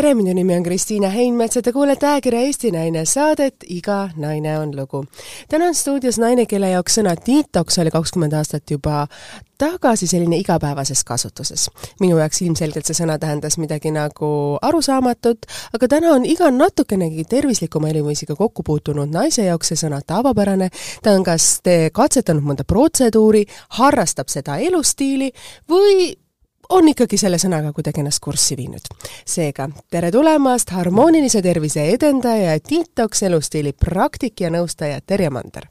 tere, minu nimi on Kristiina Heinmets ja te kuulete ajakirja Eesti Naine saadet Iga naine on lugu. täna on stuudios naine, kelle jaoks sõna detox oli kakskümmend aastat juba tagasi selline igapäevases kasutuses. minu jaoks ilmselgelt see sõna tähendas midagi nagu arusaamatut, aga täna on iga natukenegi tervislikuma eluviisiga kokku puutunud naise jaoks see sõna tavapärane, ta on kas katsetanud mõnda protseduuri, harrastab seda elustiili või on ikkagi selle sõnaga kuidagi ennast kurssi viinud. seega tere tulemast, harmoonilise tervise edendaja ja detox elustiili praktik ja nõustaja Terje Mander!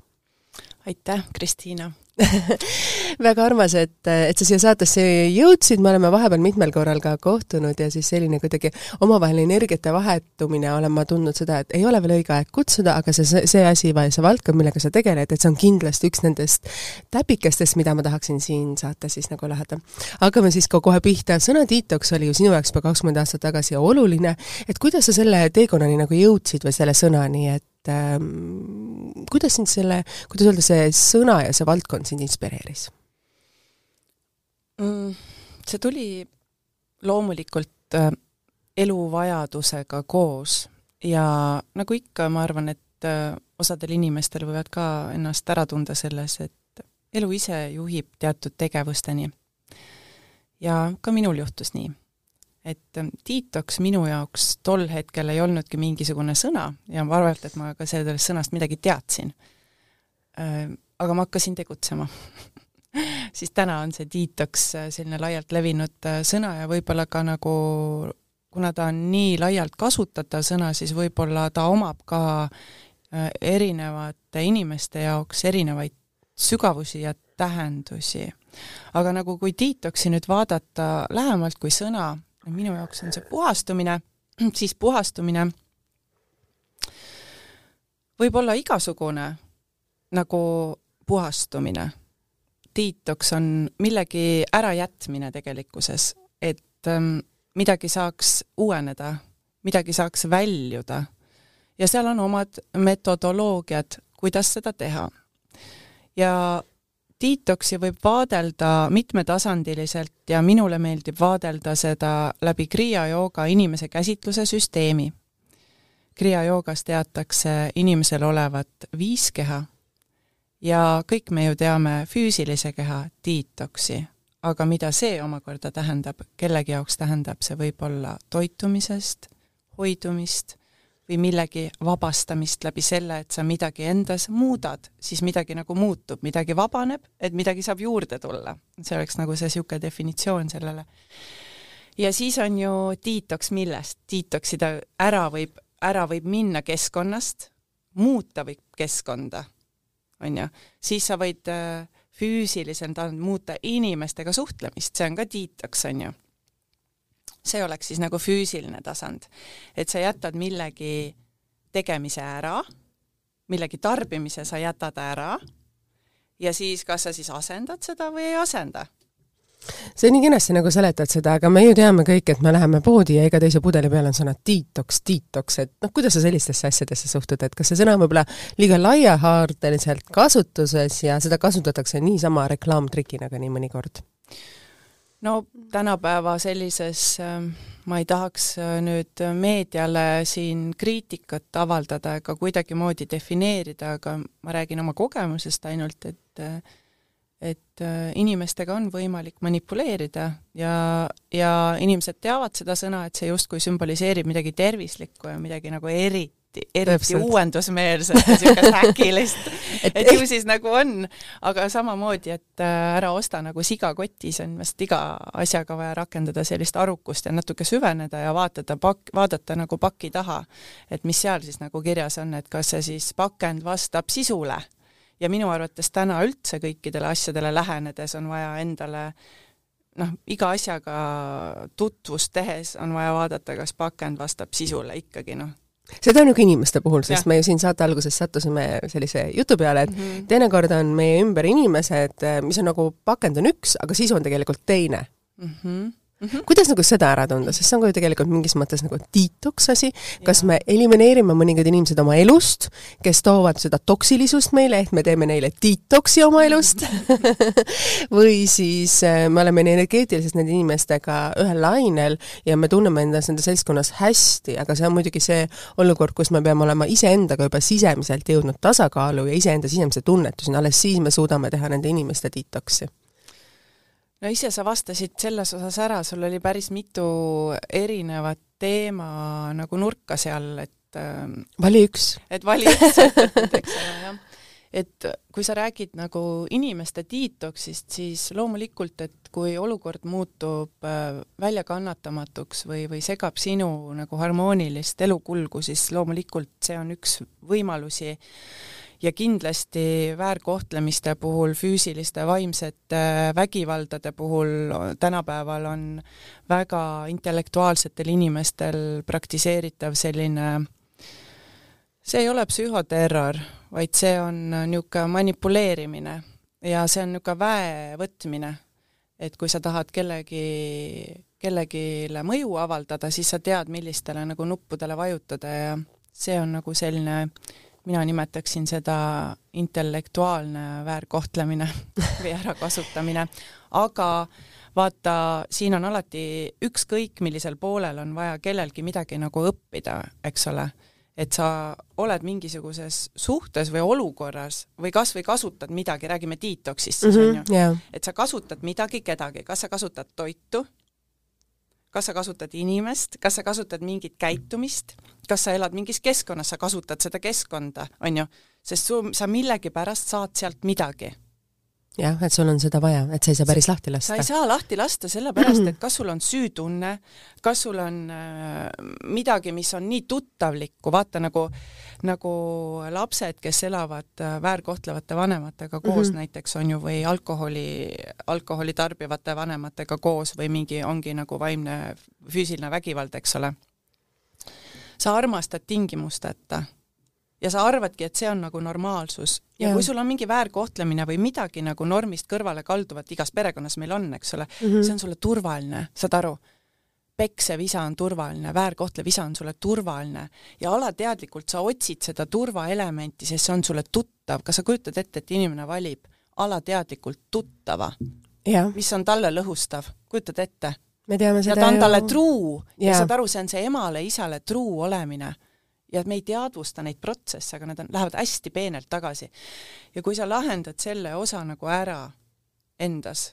aitäh, Kristiina! väga armas, et, et sa siia saatesse jõudsid, me oleme vahepeal mitmel korral ka kohtunud ja siis selline kuidagi omavaheline energiate vahetumine olen ma tundnud seda, et ei ole veel õige aeg kutsuda, aga see, see asi või see valdkond, millega sa tegeled, et see on kindlasti üks nendest täpikestest, mida ma tahaksin siin saates siis nagu lahata. hakkame siis ka kohe pihta, sõna detox oli ju sinu jaoks juba kakskümmend aastat tagasi oluline, et kuidas sa selle teekonnani nagu jõudsid või selle sõnani, et et ähm, kuidas sind selle, kuidas öelda, see sõna ja see valdkond sind inspireeris mm,? see tuli loomulikult äh, eluvajadusega koos ja nagu ikka, ma arvan, et äh, osadel inimestel võivad ka ennast ära tunda selles, et elu ise juhib teatud tegevusteni. ja ka minul juhtus nii et ähm, detox minu jaoks tol hetkel ei olnudki mingisugune sõna ja ma arvan, et ma ka sellest sõnast midagi teadsin. Ähm, aga ma hakkasin tegutsema siis täna on see detox äh, selline laialt levinud äh, sõna ja võib-olla ka nagu kuna ta on nii laialt kasutatav sõna, siis võib-olla ta omab ka äh, erinevate inimeste jaoks erinevaid sügavusi ja tähendusi. aga nagu kui detoxi nüüd vaadata lähemalt kui sõna, minu jaoks on see puhastumine, siis puhastumine võib olla igasugune nagu puhastumine. Detox on millegi ärajätmine tegelikkuses, et ähm, midagi saaks uueneda, midagi saaks väljuda ja seal on omad metodoloogiad, kuidas seda teha. ja detoksi võib vaadelda mitmetasandiliselt ja minule meeldib vaadelda seda läbi Kriia jooga inimese käsitluse süsteemi. Kriia joogas teatakse inimesel olevat viis keha ja kõik me ju teame füüsilise keha detoksi, aga mida see omakorda tähendab, kellegi jaoks tähendab see võib-olla toitumisest, hoidumist või millegi vabastamist läbi selle, et sa midagi endas muudad, siis midagi nagu muutub, midagi vabaneb, et midagi saab juurde tulla. see oleks nagu see niisugune definitsioon sellele. ja siis on ju detox millest? Detoxida ära võib, ära võib minna keskkonnast, muuta võib keskkonda, on ju, siis sa võid äh, füüsiliselt muuta inimestega suhtlemist, see on ka detox, on ju see oleks siis nagu füüsiline tasand. et sa jätad millegi tegemise ära, millegi tarbimise sa jätad ära ja siis kas sa siis asendad seda või ei asenda on nii kenasti nagu seletad seda, aga me ju teame kõik, et me läheme poodi ja iga teise pudeli peal on sõna detox, detox, et noh, kuidas sa sellistesse asjadesse suhtud, et kas see sõna on võib-olla liiga laiahaardeliselt kasutuses ja seda kasutatakse niisama reklaamtrikina ka nii mõnikord? No tänapäeva sellises ähm, ma ei tahaks äh, nüüd meediale siin kriitikat avaldada ega kuidagimoodi defineerida, aga ma räägin oma kogemusest ainult, et äh, et äh, inimestega on võimalik manipuleerida ja, ja inimesed teavad seda sõna, et see justkui sümboliseerib midagi tervislikku ja midagi nagu eriti eriti, eriti uuendusmeelset ja niisugust häkilist et, et ju siis nagu on, aga samamoodi, et äh, ära osta nagu siga kotis, on vast iga asjaga vaja rakendada sellist arukust ja natuke süveneda ja vaatada pakk, vaadata nagu paki taha, et mis seal siis nagu kirjas on, et kas see siis pakend vastab sisule. ja minu arvates täna üldse kõikidele asjadele lähenedes on vaja endale noh, iga asjaga tutvust tehes on vaja vaadata, kas pakend vastab sisule ikkagi noh, seda on ju ka inimeste puhul, sest ja. me ju siin saate alguses sattusime sellise jutu peale, et mm -hmm. teinekord on meie ümber inimesed, mis on nagu, pakend on üks, aga sisu on tegelikult teine mm. -hmm Mm -hmm. kuidas nagu seda ära tunda, sest see on ka ju tegelikult mingis mõttes nagu detox asi, kas me elimineerime mõningad inimesed oma elust, kes toovad seda toksilisust meile, ehk me teeme neile detox'i oma elust? Või siis äh, me oleme energeetiliselt nende inimestega ühel lainel ja me tunneme endas nende seltskonnas hästi, aga see on muidugi see olukord, kus me peame olema iseendaga juba sisemiselt jõudnud tasakaalu ja iseenda sisemise tunnetuseni, alles siis me suudame teha nende inimeste detox'i no ise sa vastasid selles osas ära, sul oli päris mitu erinevat teema nagu nurka seal, et ähm, vali üks. et vali üks eks ole, jah. et kui sa räägid nagu inimeste detox'ist, siis loomulikult, et kui olukord muutub äh, väljakannatamatuks või, või segab sinu nagu harmoonilist elukulgu, siis loomulikult see on üks võimalusi ja kindlasti väärkohtlemiste puhul, füüsiliste, vaimsete vägivaldade puhul tänapäeval on väga intellektuaalsetel inimestel praktiseeritav selline see ei ole psühhoterror, vaid see on niisugune manipuleerimine ja see on niisugune väe võtmine. et kui sa tahad kellegi, kellegile mõju avaldada, siis sa tead, millistele nagu nuppudele vajutada ja see on nagu selline äh, mina nimetaksin seda intellektuaalne väärkohtlemine või ärakasutamine, aga vaata, siin on alati ükskõik millisel poolel on vaja kellelgi midagi nagu õppida, eks ole, et sa oled mingisuguses suhtes või olukorras või kas või kasutad midagi, räägime detox'ist siis mm -hmm, on ju. yeah., et sa kasutad midagi, kedagi, kas sa kasutad toitu, kas sa kasutad inimest, kas sa kasutad mingit käitumist, kas sa elad mingis keskkonnas, sa kasutad seda keskkonda, on ju, sest su, sa millegipärast saad sealt midagi jah, et sul on seda vaja, et sa ei saa päris lahti lasta. sa ei saa lahti lasta sellepärast, et kas sul on süütunne, kas sul on äh, midagi, mis on nii tuttavlikku, vaata nagu, nagu lapsed, kes elavad äh, väärkohtlevate vanematega koos mm -hmm. näiteks on ju, või alkoholi, alkoholi tarbivate vanematega koos või mingi, ongi nagu vaimne füüsiline vägivald, eks ole. sa armastad tingimusteta ja sa arvadki, et see on nagu normaalsus. ja yeah. kui sul on mingi väärkohtlemine või midagi nagu normist kõrvale kalduvat, igas perekonnas meil on, eks ole mm, -hmm. see on sulle turvaline, saad aru? peksev isa on turvaline, väärkohtlev isa on sulle turvaline ja alateadlikult sa otsid seda turvaelementi, sest see on sulle tuttav. kas sa kujutad ette, et inimene valib alateadlikult tuttava mis on talle lõhustav, kujutad ette? me teame seda ja ta on talle truu yeah. ja saad aru, see on see emale-isale truu olemine ja me ei teadvusta neid protsesse, aga nad on, lähevad hästi peenelt tagasi. ja kui sa lahendad selle osa nagu ära endas,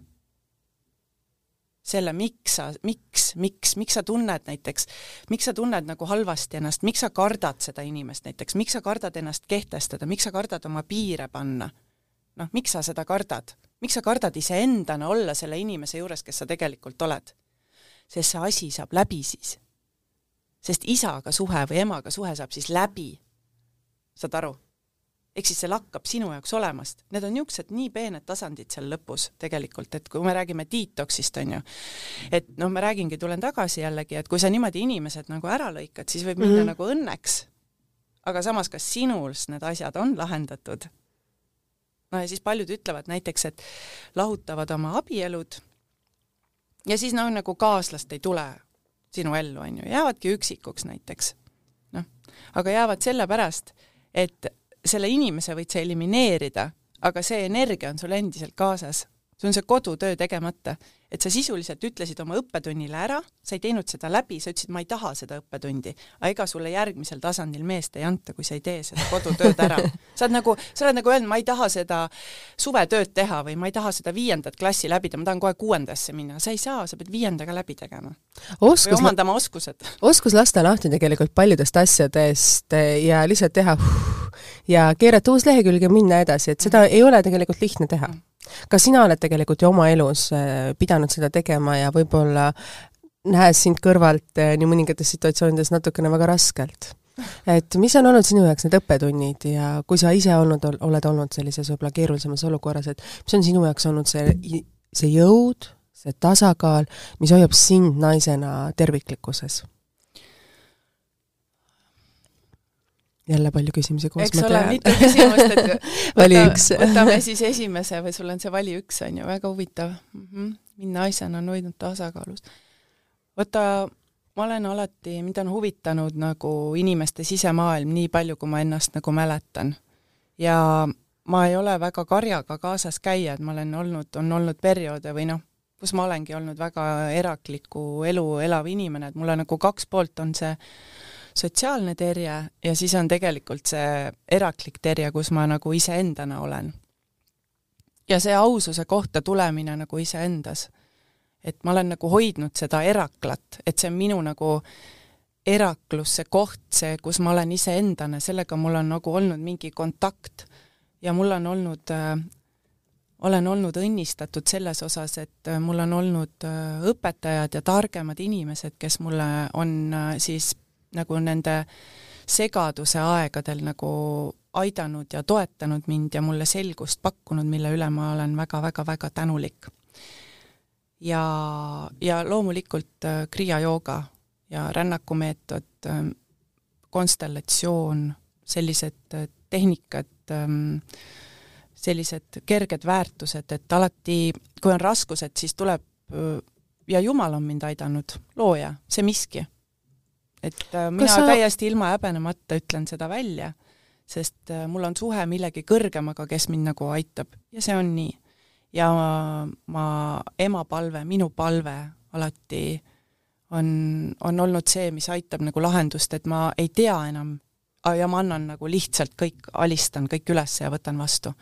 selle, miks sa, miks, miks, miks sa tunned näiteks, miks sa tunned nagu halvasti ennast, miks sa kardad seda inimest näiteks, miks sa kardad ennast kehtestada, miks sa kardad oma piire panna? noh, miks sa seda kardad? miks sa kardad iseendana olla selle inimese juures, kes sa tegelikult oled? sest see asi saab läbi siis sest isaga suhe või emaga suhe saab siis läbi. saad aru? ehk siis see lakkab sinu jaoks olemast. Need on niisugused nii peened tasandid seal lõpus tegelikult, et kui me räägime detox'ist, on ju, et noh, ma räägingi, tulen tagasi jällegi, et kui sa niimoodi inimesed nagu ära lõikad, siis võib minna mm -hmm. nagu õnneks. aga samas, kas sinus need asjad on lahendatud? no ja siis paljud ütlevad näiteks, et lahutavad oma abielud ja siis noh, nagu kaaslast ei tule sinu ellu, on ju, jäävadki üksikuks näiteks. noh, aga jäävad sellepärast, et selle inimese võid sa elimineerida, aga see energia on sul endiselt kaasas. sul on see kodutöö tegemata et sa sisuliselt ütlesid oma õppetunnile ära, sa ei teinud seda läbi, sa ütlesid, ma ei taha seda õppetundi, aga ega sulle järgmisel tasandil meest ei anta, kui sa ei tee seda kodutööd ära. sa oled nagu, sa oled nagu öelnud, ma ei taha seda suvetööd teha või ma ei taha seda viiendat klassi läbida, ma tahan kohe kuuendasse minna, sa ei saa, sa pead viiendaga läbi tegema. oskus või omandama oskused. oskus lasta lahti tegelikult paljudest asjadest ja lihtsalt teha ja keerata uus lehekülg ja minna edasi, et seda -hmm. ei ole tegelikult lihtne teha. -hmm ka sina oled tegelikult ju oma elus äh, pidanud seda tegema ja võib-olla nähes sind kõrvalt äh, nii mõningates situatsioonides natukene väga raskelt. et mis on olnud sinu jaoks need õppetunnid ja kui sa ise olnud, oled olnud sellises võib-olla keerulisemas olukorras, et mis on sinu jaoks olnud see, see jõud, see tasakaal, mis hoiab sind naisena terviklikkuses? jälle palju küsimusi koos. eks ole, mitu küsimust, et vali võta, üks võtame siis esimese või sul on see vali üks, on ju, väga huvitav mm. -hmm. Mind naisena on hoidnud tasakaalus. vaata, ma olen alati, mind on huvitanud nagu inimeste sisemaailm nii palju, kui ma ennast nagu mäletan. ja ma ei ole väga karjaga kaasas käija, et ma olen olnud, on olnud perioode või noh, kus ma olengi olnud väga eraklikku elu elav inimene, et mulle nagu kaks poolt on see sotsiaalne terje ja siis on tegelikult see eraklik terje, kus ma nagu iseendana olen. Ja see aususe kohta tulemine nagu iseendas. et ma olen nagu hoidnud seda eraklat, et see on minu nagu eraklus, see koht, see, kus ma olen iseendana, sellega mul on nagu olnud mingi kontakt ja mul on olnud äh, olen olnud õnnistatud selles osas, et äh, mul on olnud äh, õpetajad ja targemad inimesed, kes mulle on äh, siis nagu nende segaduse aegadel nagu aidanud ja toetanud mind ja mulle selgust pakkunud, mille üle ma olen väga-väga-väga tänulik. ja, ja loomulikult äh, kriia jooga ja rännakumeetod äh,, konstellatsioon, sellised äh, tehnikad ähm,, sellised kerged väärtused, et alati, kui on raskused, siis tuleb ja Jumal on mind aidanud, looja, see miski et mina sa... täiesti ilma häbenemata ütlen seda välja, sest äh, mul on suhe millegi kõrgemaga, kes mind nagu aitab ja see on nii. ja ma, ma, ema palve, minu palve alati on, on olnud see, mis aitab nagu lahendust, et ma ei tea enam ja ma annan nagu lihtsalt kõik, alistan kõik üles ja võtan vastu.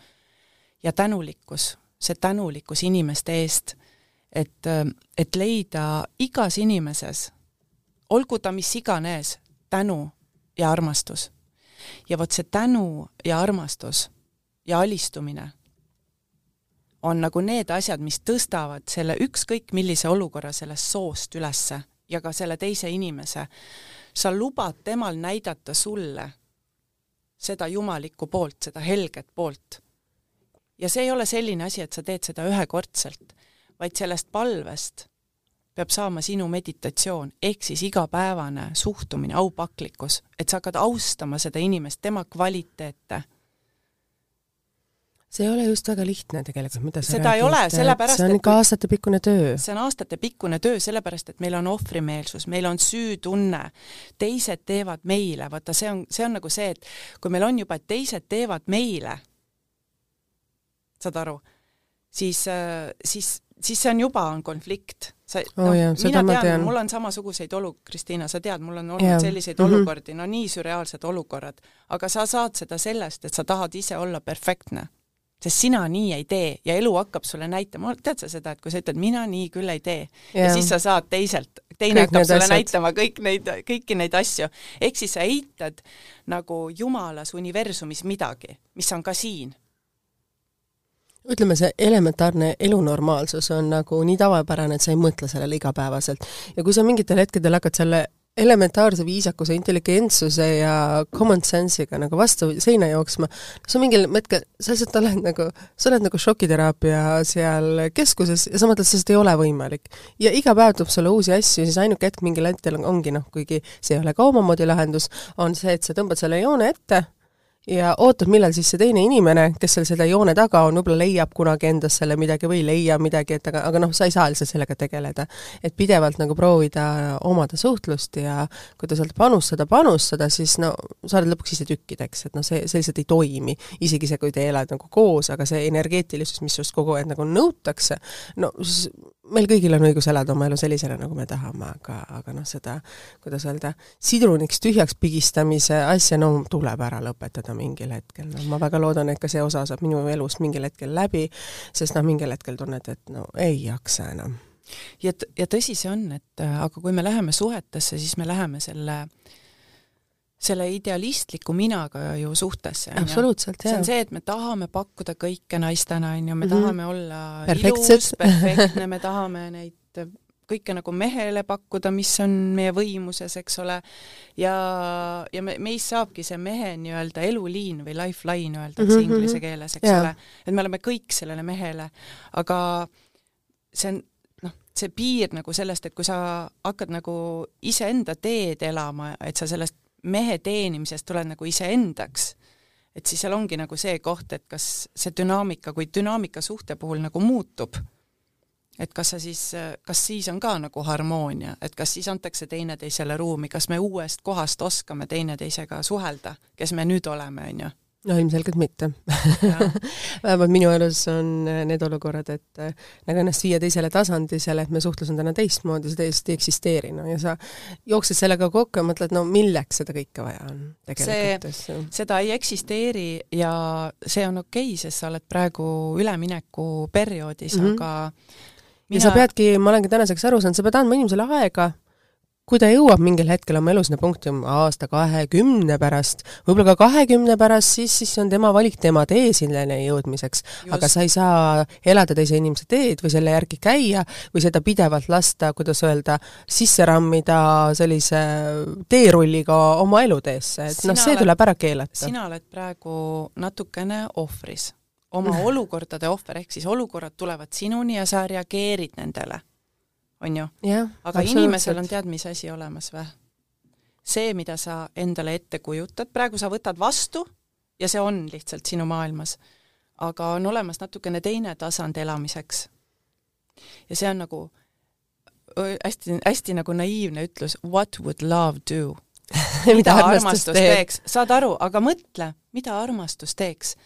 ja tänulikkus, see tänulikkus inimeste eest, et, et leida igas inimeses olgu ta mis iganes, tänu ja armastus. Ja vot see tänu ja armastus ja alistumine on nagu need asjad, mis tõstavad selle ükskõik millise olukorra sellest soost ülesse ja ka selle teise inimese. sa lubad temal näidata sulle seda jumalikku poolt, seda helget poolt. ja see ei ole selline asi, et sa teed seda ühekordselt, vaid sellest palvest peab saama sinu meditatsioon, ehk siis igapäevane suhtumine, aupaklikkus, et sa hakkad austama seda inimest, tema kvaliteete. see ei ole just väga lihtne tegelikult, mida sa seda räägid, ei ole, sellepärast see on ikka aastatepikkune töö. see on aastatepikkune töö, sellepärast et meil on ohvrimeelsus, meil on süütunne, teised teevad meile, vaata see on, see on nagu see, et kui meil on juba, et teised teevad meile, saad aru, siis, äh, siis siis see on juba, on konflikt. sa oh, no, jah, mina tean, tean., mul on samasuguseid olu-, Kristiina, sa tead, mul on olnud yeah. selliseid mm -hmm. olukordi, no nii sürreaalsed olukorrad, aga sa saad seda sellest, et sa tahad ise olla perfektne. sest sina nii ei tee ja elu hakkab sulle näitama, tead sa seda, et kui sa ütled, mina nii küll ei tee yeah. ja siis sa saad teiselt, teine kõik hakkab sulle asjad. näitama kõik neid, kõiki neid asju. ehk siis sa eitad nagu jumalas universumis midagi, mis on ka siin ütleme, see elementaarne elunormaalsus on nagu nii tavapärane, et sa ei mõtle sellele igapäevaselt. ja kui sa mingitel hetkedel hakkad selle elementaarse viisakuse, intelligentsuse ja common sense'iga nagu vastu seina jooksma, sa mingil hetkel, sa lihtsalt oled nagu, sa oled nagu šokiteraapia seal keskuses ja sa mõtled, see ei ole võimalik. ja iga päev tuleb sulle uusi asju ja siis ainuke hetk mingil hetkel ongi noh, kuigi see ei ole ka omamoodi lahendus, on see, et sa tõmbad selle joone ette ja ootad, millal siis see teine inimene, kes seal selle joone taga on, võib-olla leiab kunagi endas selle midagi või ei leia midagi, et aga, aga noh, sa ei saa lihtsalt sellega tegeleda. et pidevalt nagu proovida omada suhtlust ja kui ta sealt panustada, panustada, siis no sa oled lõpuks ise tükkideks, et noh, see, see lihtsalt ei toimi. isegi see, kui te elad nagu koos, aga see energeetilisus, mis just kogu aeg nagu nõutakse, no siis meil kõigil on õigus elada oma elu sellisena, nagu me tahame, aga, aga noh, seda, kuidas öelda, sidruniks tühjaks pigistamise asja, no tuleb ära lõpetada mingil hetkel, no ma väga loodan, et ka see osa saab minu elust mingil hetkel läbi, sest noh, mingil hetkel tunned, et no ei jaksa enam. ja, ja tõsi see on, et äh, aga kui me läheme suhetesse, siis me läheme selle äh, selle idealistliku minaga ju suhtesse. absoluutselt, jah. see on see, et me tahame pakkuda kõike naistena, on ju, me mm -hmm. tahame olla ilus, perfektne, me tahame neid kõike nagu mehele pakkuda, mis on meie võimuses, eks ole, ja, ja me, meist saabki see mehe nii-öelda eluliin või lifeline öeldakse mm -hmm. inglise keeles, eks yeah. ole, et me oleme kõik sellele mehele, aga see on noh, see piir nagu sellest, et kui sa hakkad nagu iseenda teed elama, et sa sellest mehe teenimisest tuled nagu iseendaks, et siis seal ongi nagu see koht, et kas see dünaamika, kui dünaamika suhte puhul nagu muutub, et kas sa siis, kas siis on ka nagu harmoonia, et kas siis antakse teineteisele ruumi, kas me uuest kohast oskame teineteisega suhelda, kes me nüüd oleme, on ju no ilmselgelt mitte vähemalt minu elus on äh, need olukorrad, et nagu ennast viia teisele tasandisele, et me suhtlus on täna teistmoodi, see täiesti ei eksisteeri, no ja sa jooksed sellega kokku ja mõtled, no milleks seda kõike vaja on tegelikult. see, seda ei eksisteeri ja see on okei okay,, sest sa oled praegu üleminekuperioodis mm, -hmm. aga mina... ja sa peadki, ma olen ka tänaseks aru saanud, sa pead andma inimesele aega kui ta jõuab mingil hetkel oma elus sinna punkti aasta kahekümne pärast, võib-olla ka kahekümne pärast, siis, siis on tema valik, tema tee selleni jõudmiseks. aga sa ei saa elada teise inimese teed või selle järgi käia või seda pidevalt lasta, kuidas öelda, sisse rammida sellise teerulliga oma eluteesse, et noh, see oled, tuleb ära keelata. sina oled praegu natukene ohvris, oma olukordade ohver, ehk siis olukorrad tulevad sinuni ja sa reageerid nendele on ju. aga inimesel on tead, mis asi olemas või? see, mida sa endale ette kujutad, praegu sa võtad vastu ja see on lihtsalt sinu maailmas. aga on olemas natukene teine tasand elamiseks. ja see on nagu hästi, hästi nagu naiivne ütlus, what would love do mida armastus teeks, saad aru, aga mõtle, mida armastus teeks.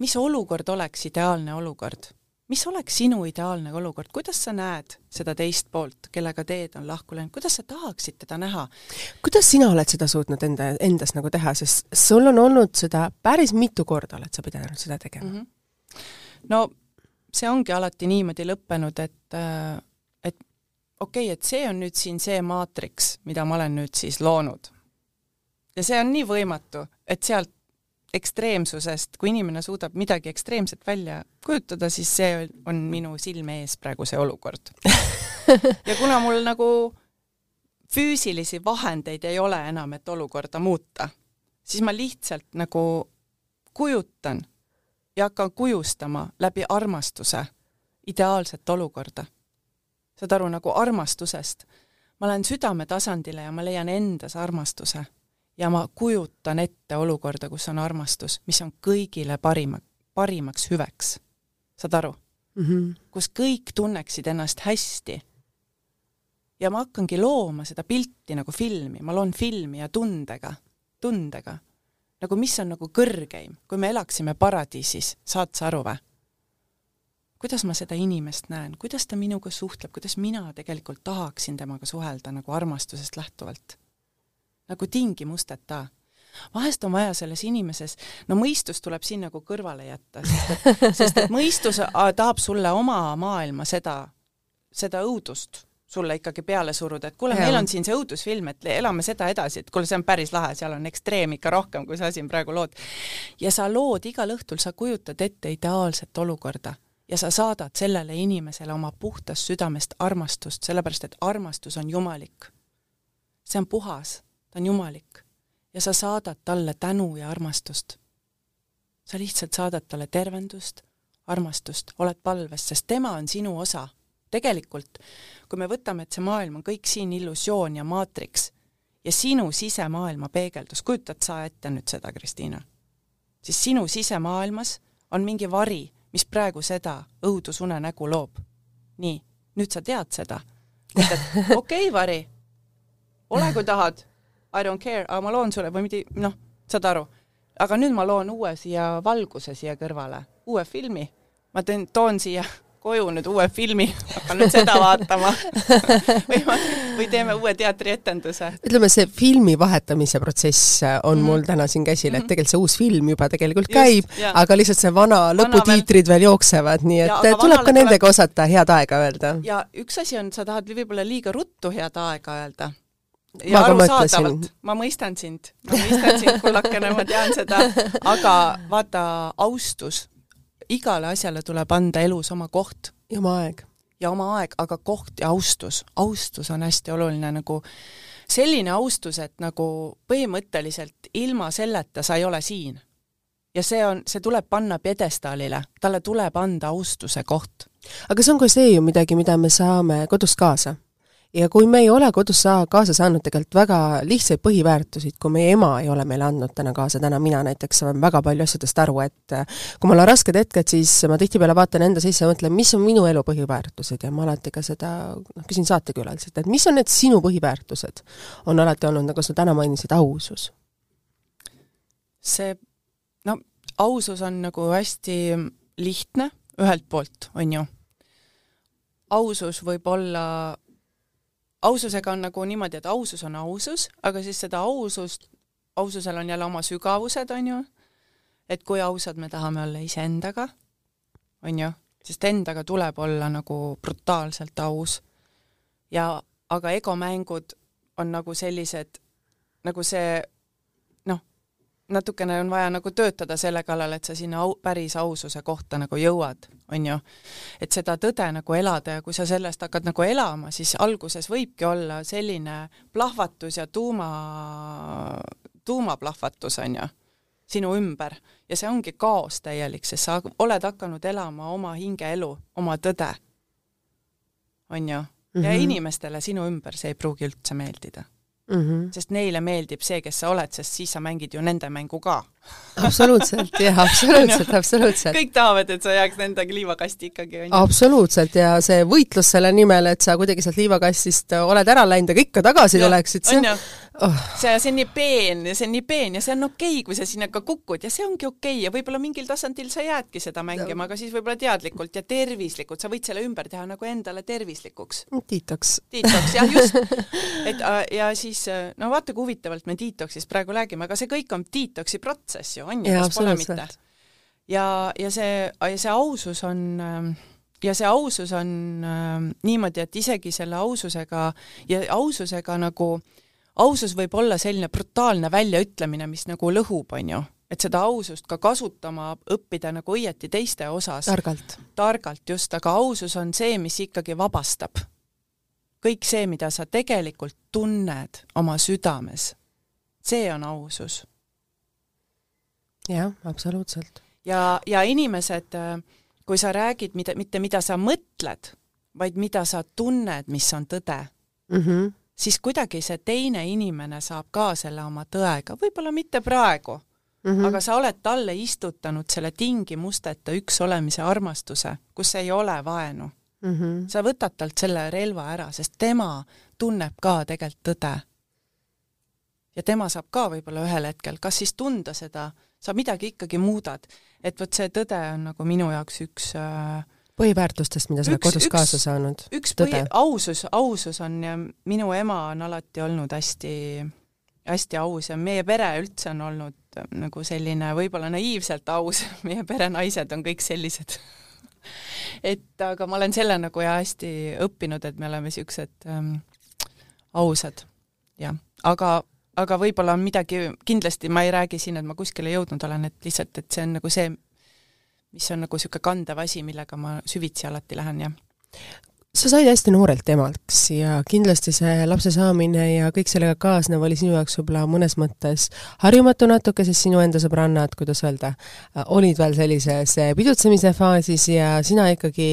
mis olukord oleks ideaalne olukord? Mis oleks sinu ideaalne olukord, kuidas sa näed seda teist poolt, kellega teed on lahku läinud, kuidas sa tahaksid teda näha? kuidas sina oled seda suutnud enda, endas nagu teha, sest sul on olnud seda päris mitu korda oled sa pidanud seda tegema mm? -hmm. no see ongi alati niimoodi lõppenud, et et okei okay,, et see on nüüd siin see maatriks, mida ma olen nüüd siis loonud. ja see on nii võimatu, et sealt ekstreemsusest, kui inimene suudab midagi ekstreemset välja kujutada, siis see on minu silme ees praegu see olukord ja kuna mul nagu füüsilisi vahendeid ei ole enam, et olukorda muuta, siis ma lihtsalt nagu kujutan ja hakkan kujustama läbi armastuse ideaalset olukorda. saad aru, nagu armastusest. ma lähen südame tasandile ja ma leian endas armastuse ja ma kujutan ette olukorda, kus on armastus, mis on kõigile parima, parimaks hüveks. saad aru mm? -hmm. kus kõik tunneksid ennast hästi. ja ma hakkangi looma seda pilti nagu filmi, ma loon filmi ja tundega, tundega. nagu mis on nagu kõrgeim, kui me elaksime paradiisis, saad sa aru või? kuidas ma seda inimest näen, kuidas ta minuga suhtleb, kuidas mina tegelikult tahaksin temaga suhelda nagu armastusest lähtuvalt nagu tingimusteta. Vahest on vaja selles inimeses, no mõistus tuleb siin nagu kõrvale jätta, sest et, sest et mõistus tahab sulle oma maailma seda, seda õudust sulle ikkagi peale suruda, et kuule, meil on siin see õudusfilm, et elame seda edasi, et kuule, see on päris lahe, seal on ekstreem ikka rohkem, kui sa siin praegu lood. ja sa lood igal õhtul, sa kujutad ette ideaalset olukorda. Ja sa saadad sellele inimesele oma puhtast südamest armastust, sellepärast et armastus on jumalik. see on puhas on jumalik ja sa saadad talle tänu ja armastust. sa lihtsalt saadad talle tervendust, armastust, oled palves, sest tema on sinu osa. tegelikult, kui me võtame, et see maailm on kõik siin illusioon ja maatriks ja sinu sisemaailma peegeldus, kujutad sa ette nüüd seda, Kristiina? siis sinu sisemaailmas on mingi vari, mis praegu seda õudusunenägu loob. nii, nüüd sa tead seda. okei okay,, vari, ole kui tahad I don't care, aga ma loon sulle või mitte, noh, saad aru. aga nüüd ma loon uue siia valguse siia kõrvale, uue filmi. ma teen, toon siia koju nüüd uue filmi, hakkan nüüd seda vaatama või või teeme uue teatrietenduse. ütleme, see filmi vahetamise protsess on mm. mul täna siin käsil, et mhm. tegelikult see uus film juba tegelikult käib, aga lihtsalt see vana, vana lõputiitrid veel jooksevad, nii et ja, tuleb ka nendega tuleb... osata head aega öelda. ja üks asi on, sa tahad võib-olla liiga ruttu head aega öelda ja arusaadavalt, ma mõistan sind, ma mõistan sind, kullakene, ma tean seda, aga vaata, austus, igale asjale tuleb anda elus oma koht. ja oma aeg. ja oma aeg, aga koht ja austus, austus on hästi oluline, nagu selline austus, et nagu põhimõtteliselt ilma selleta sa ei ole siin. ja see on, see tuleb panna pjedestaalile, talle tuleb anda austuse koht. aga see on ka see ju midagi, mida me saame kodust kaasa ja kui me ei ole kodus saa-, kaasa saanud tegelikult väga lihtsaid põhiväärtusid, kui meie ema ei ole meile andnud täna kaasa, täna mina näiteks saan väga palju asjadest aru, et äh, kui mul on rasked hetked, siis ma tihtipeale vaatan enda sisse ja mõtlen, mis on minu elu põhiväärtused ja ma alati ka seda noh, küsin saatekülaliselt, et mis on need sinu põhiväärtused. on alati olnud, nagu sa täna mainisid, ausus. see, no ausus on nagu hästi lihtne ühelt poolt, on ju. ausus võib olla aususega on nagu niimoodi, et ausus on ausus, aga siis seda ausust, aususel on jälle oma sügavused, on ju, et kui ausad me tahame olla iseendaga, on ju, sest endaga tuleb olla nagu brutaalselt aus. ja aga egomängud on nagu sellised, nagu see natukene on vaja nagu töötada selle kallal, et sa sinna au, päris aususe kohta nagu jõuad, on ju. et seda tõde nagu elada ja kui sa sellest hakkad nagu elama, siis alguses võibki olla selline plahvatus ja tuuma, tuumaplahvatus, on ju, sinu ümber. ja see ongi kaos täielik, sest sa oled hakanud elama oma hingeelu, oma tõde. on ju. ja mm -hmm. inimestele sinu ümber see ei pruugi üldse meeldida mm. -hmm. sest neile meeldib see, kes sa oled, sest siis sa mängid ju nende mängu ka absoluutselt, jah, absoluutselt absoluutselt. kõik tahavad, et sa jääks nendega liivakasti ikkagi, on ju. absoluutselt, ja see võitlus selle nimel, et sa kuidagi sealt liivakastist oled ära läinud, aga ikka tagasi tuleksid, see on oh. see, see on nii peen ja see on nii peen ja see on okei okay,, kui sa sinna ka kukud ja see ongi okei okay. ja võib-olla mingil tasandil sa jäädki seda mängima, aga siis võib-olla teadlikult ja tervislikult, sa võid selle ümber teha nagu endale tervislikuks. Detox. Detox, jah, just. et ja siis no vaata, kui huvitavalt me detox'ist praegu räägime, aga see kõik on detox'i protsess ju, on ju, kas pole mitte? ja, ja see, see ausus on ja see ausus on äh, niimoodi, et isegi selle aususega ja aususega nagu ausus võib olla selline brutaalne väljaütlemine, mis nagu lõhub, on ju, et seda ausust ka kasutama õppida nagu õieti teiste osas. targalt. targalt, just, aga ausus on see, mis ikkagi vabastab. kõik see, mida sa tegelikult tunned oma südames, see on ausus. Jah, absoluutselt. ja, ja inimesed, kui sa räägid, mida, mitte mida sa mõtled, vaid mida sa tunned, mis on tõde mm, -hmm siis kuidagi see teine inimene saab ka selle oma tõega, võib-olla mitte praegu mm, -hmm. aga sa oled talle istutanud selle tingimusteta üks olemise armastuse, kus ei ole vaenu mm. -hmm. sa võtad talt selle relva ära, sest tema tunneb ka tegelikult tõde. ja tema saab ka võib-olla ühel hetkel, kas siis tunda seda, sa midagi ikkagi muudad, et vot see tõde on nagu minu jaoks üks äh, põhiväärtustest, mida sa oled kodus üks, kaasa saanud? üks põhi, ausus, ausus on ja minu ema on alati olnud hästi, hästi aus ja meie pere üldse on olnud äh, nagu selline võib-olla naiivselt aus, meie pere naised on kõik sellised. Et aga ma olen selle nagu ja hästi õppinud, et me oleme niisugused ähm, ausad, jah, aga aga võib-olla on midagi, kindlasti ma ei räägi siin, et ma kuskile jõudnud olen, et lihtsalt, et see on nagu see, mis on nagu niisugune kandev asi, millega ma süvitsi alati lähen, jah. Sa said hästi noorelt emaks ja kindlasti see lapse saamine ja kõik sellega kaasnev oli sinu jaoks võib-olla mõnes mõttes harjumatu natuke, sest sinu enda sõbrannad, kuidas öelda, olid veel sellises pidutsemise faasis ja sina ikkagi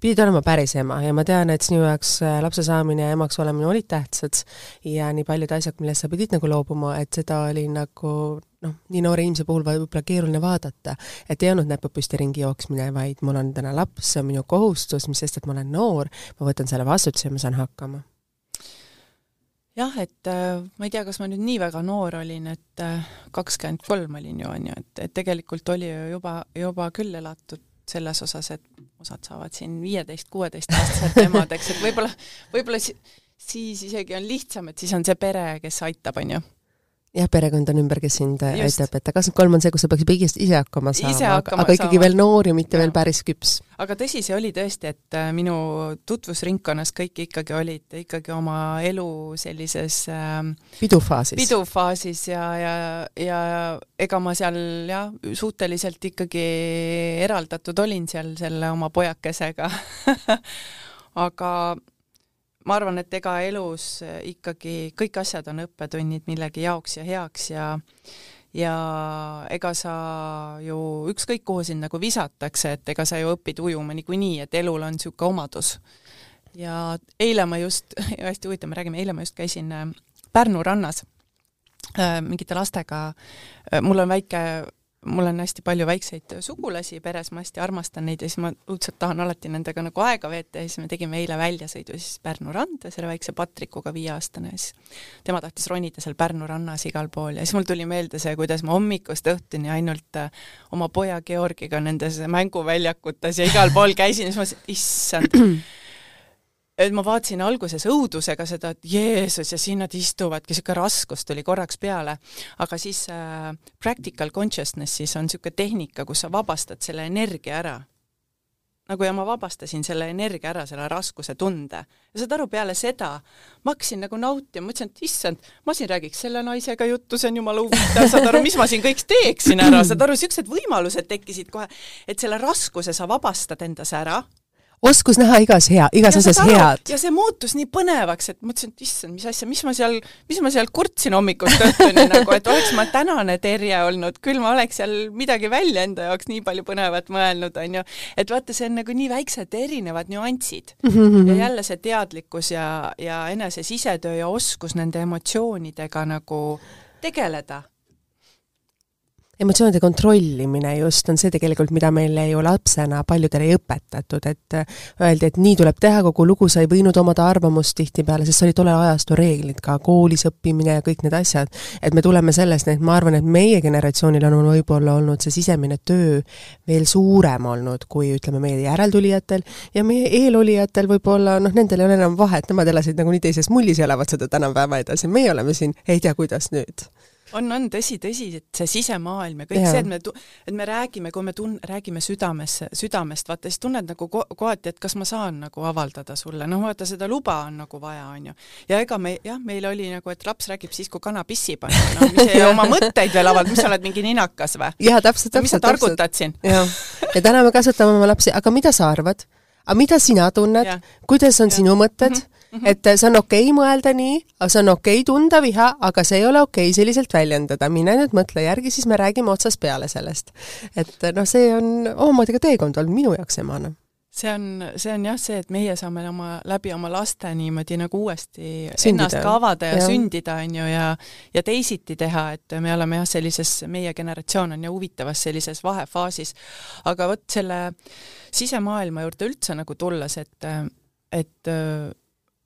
pidid olema päris ema ja ma tean, et sinu jaoks äh, lapse saamine ja emaks olemine olid tähtsad ja nii paljud asjad, millest sa pidid nagu loobuma, et seda oli nagu noh, nii noore inimese puhul võib-olla keeruline vaadata, et ei olnud näpud püsti ringi jooksmine, vaid mul on täna laps, see on minu kohustus, mis sest, et ma olen noor, ma võtan selle vastutuse ja ma saan hakkama. Jah, et äh, ma ei tea, kas ma nüüd nii väga noor olin, et äh, kakskümmend kolm olin ju, on ju, et, et tegelikult oli ju juba, juba küll elatud selles osas, et osad saavad siin viieteist-kuueteistaastased emadeks, et võib-olla, võib-olla siis isegi on lihtsam, et siis on see pere, kes aitab, on ju jah, perekond on ümber, kes sind äh, aitab, et kakskümmend kolm on see, kus sa peaksid kõigest ise hakkama saama, aga, aga ikkagi saama. veel noor ja mitte ja. veel päris küps. aga tõsi see oli tõesti, et äh, minu tutvusringkonnas kõik ikkagi olid ikkagi oma elu sellises äh, pidufaasis, pidufaasis ja, ja, ja ega ma seal jah, suhteliselt ikkagi eraldatud olin seal selle oma pojakesega aga ma arvan, et ega elus ikkagi kõik asjad on õppetunnid millegi jaoks ja heaks ja ja ega sa ju ükskõik kuhu sind nagu visatakse, et ega sa ju õpid ujuma niikuinii, et elul on niisugune omadus. ja eile ma just, hästi huvitav, me räägime, eile ma just käisin äh, Pärnu rannas äh, mingite lastega, mul on väike mul on hästi palju väikseid sugulasi peres, ma hästi armastan neid ja siis ma õudselt tahan alati nendega nagu aega veeta ja siis me tegime eile väljasõidu siis Pärnu randa selle väikse Patrikuga, viieaastane, siis tema tahtis ronida seal Pärnu rannas igal pool ja siis mul tuli meelde see, kuidas ma hommikust õhtuni ainult äh, oma poja Georgiga nendes mänguväljakutes ja igal pool käisin ja siis ma mõtlesin, issand et ma vaatasin alguses õudusega seda, et Jeesus ja siin nad istuvadki, niisugune raskus tuli korraks peale, aga siis äh, practical consciousness'is on niisugune tehnika, kus sa vabastad selle energia ära. nagu ja ma vabastasin selle energia ära, selle raskuse tunde. ja saad aru, peale seda ma hakkasin nagu nautima, mõtlesin, et issand, ma siin räägiks selle naisega juttu, see on jumala huvitav, saad aru, mis ma siin kõik teeksin ära, saad aru, niisugused võimalused tekkisid kohe, et selle raskuse sa vabastad endas ära oskus näha igas hea, igas asjas head. ja see muutus nii põnevaks, et mõtlesin, et issand, mis asja, mis ma seal, mis ma seal kurtsin hommikust õhtuni nagu, et oleks ma tänane Terje olnud, küll ma oleks seal midagi välja enda jaoks nii palju põnevat mõelnud, on ju. et vaata, see on nagu nii väiksed erinevad nüansid mm. -hmm. ja jälle see teadlikkus ja, ja enese sisetöö ja oskus nende emotsioonidega nagu tegeleda emotsioonide kontrollimine just on see tegelikult, mida meile ju lapsena paljudele ei õpetatud, et äh, öeldi, et nii tuleb teha, kogu lugu, sa ei võinud omada arvamust tihtipeale, sest see oli tollel ajastu reeglid, ka koolis õppimine ja kõik need asjad. et me tuleme sellest, et ma arvan, et meie generatsioonil on võib-olla olnud see sisemine töö veel suurem olnud kui ütleme, meie järeltulijatel ja meie eelolijatel võib-olla noh, nendel ei ole enam vahet, nemad elasid nagunii teises mullis ja elavad seda tänapäeva edasi, meie oleme siin ei tea, kuidas nüüd on, on tõsi, tõsi, et see sisemaailm ja kõik ja. see, et me, et me räägime, kui me tun-, räägime südames, südamest, vaata siis tunned nagu ko kohati, et kas ma saan nagu avaldada sulle, noh vaata seda luba on nagu vaja, on ju. ja ega me, jah, meil oli nagu, et laps räägib siis, kui kana pissib, on ju, noh, mis ei oma mõtteid veel avaldada, mis sa oled mingi ninakas või? jaa, täpselt, täpselt. mis sa targutad siin? ja täna me kasvatame oma lapsi, aga mida sa arvad? aga mida sina tunned, kuidas on ja. sinu mõtted Mm -hmm. Et see on okei okay mõelda nii, see on okei okay tunda viha, aga see ei ole okei okay selliselt väljendada, mine nüüd mõtle järgi, siis me räägime otsast peale sellest. et noh, see on omamoodi ka teekond olnud minu jaoks emana see on, see on jah, see, et meie saame oma, läbi oma laste niimoodi nagu uuesti sündida. ennast ka avada ja, ja sündida, on ju, ja ja teisiti teha, et me oleme jah, sellises, meie generatsioon on ju huvitavas sellises vahefaasis. aga vot selle sisemaailma juurde üldse nagu tulles, et, et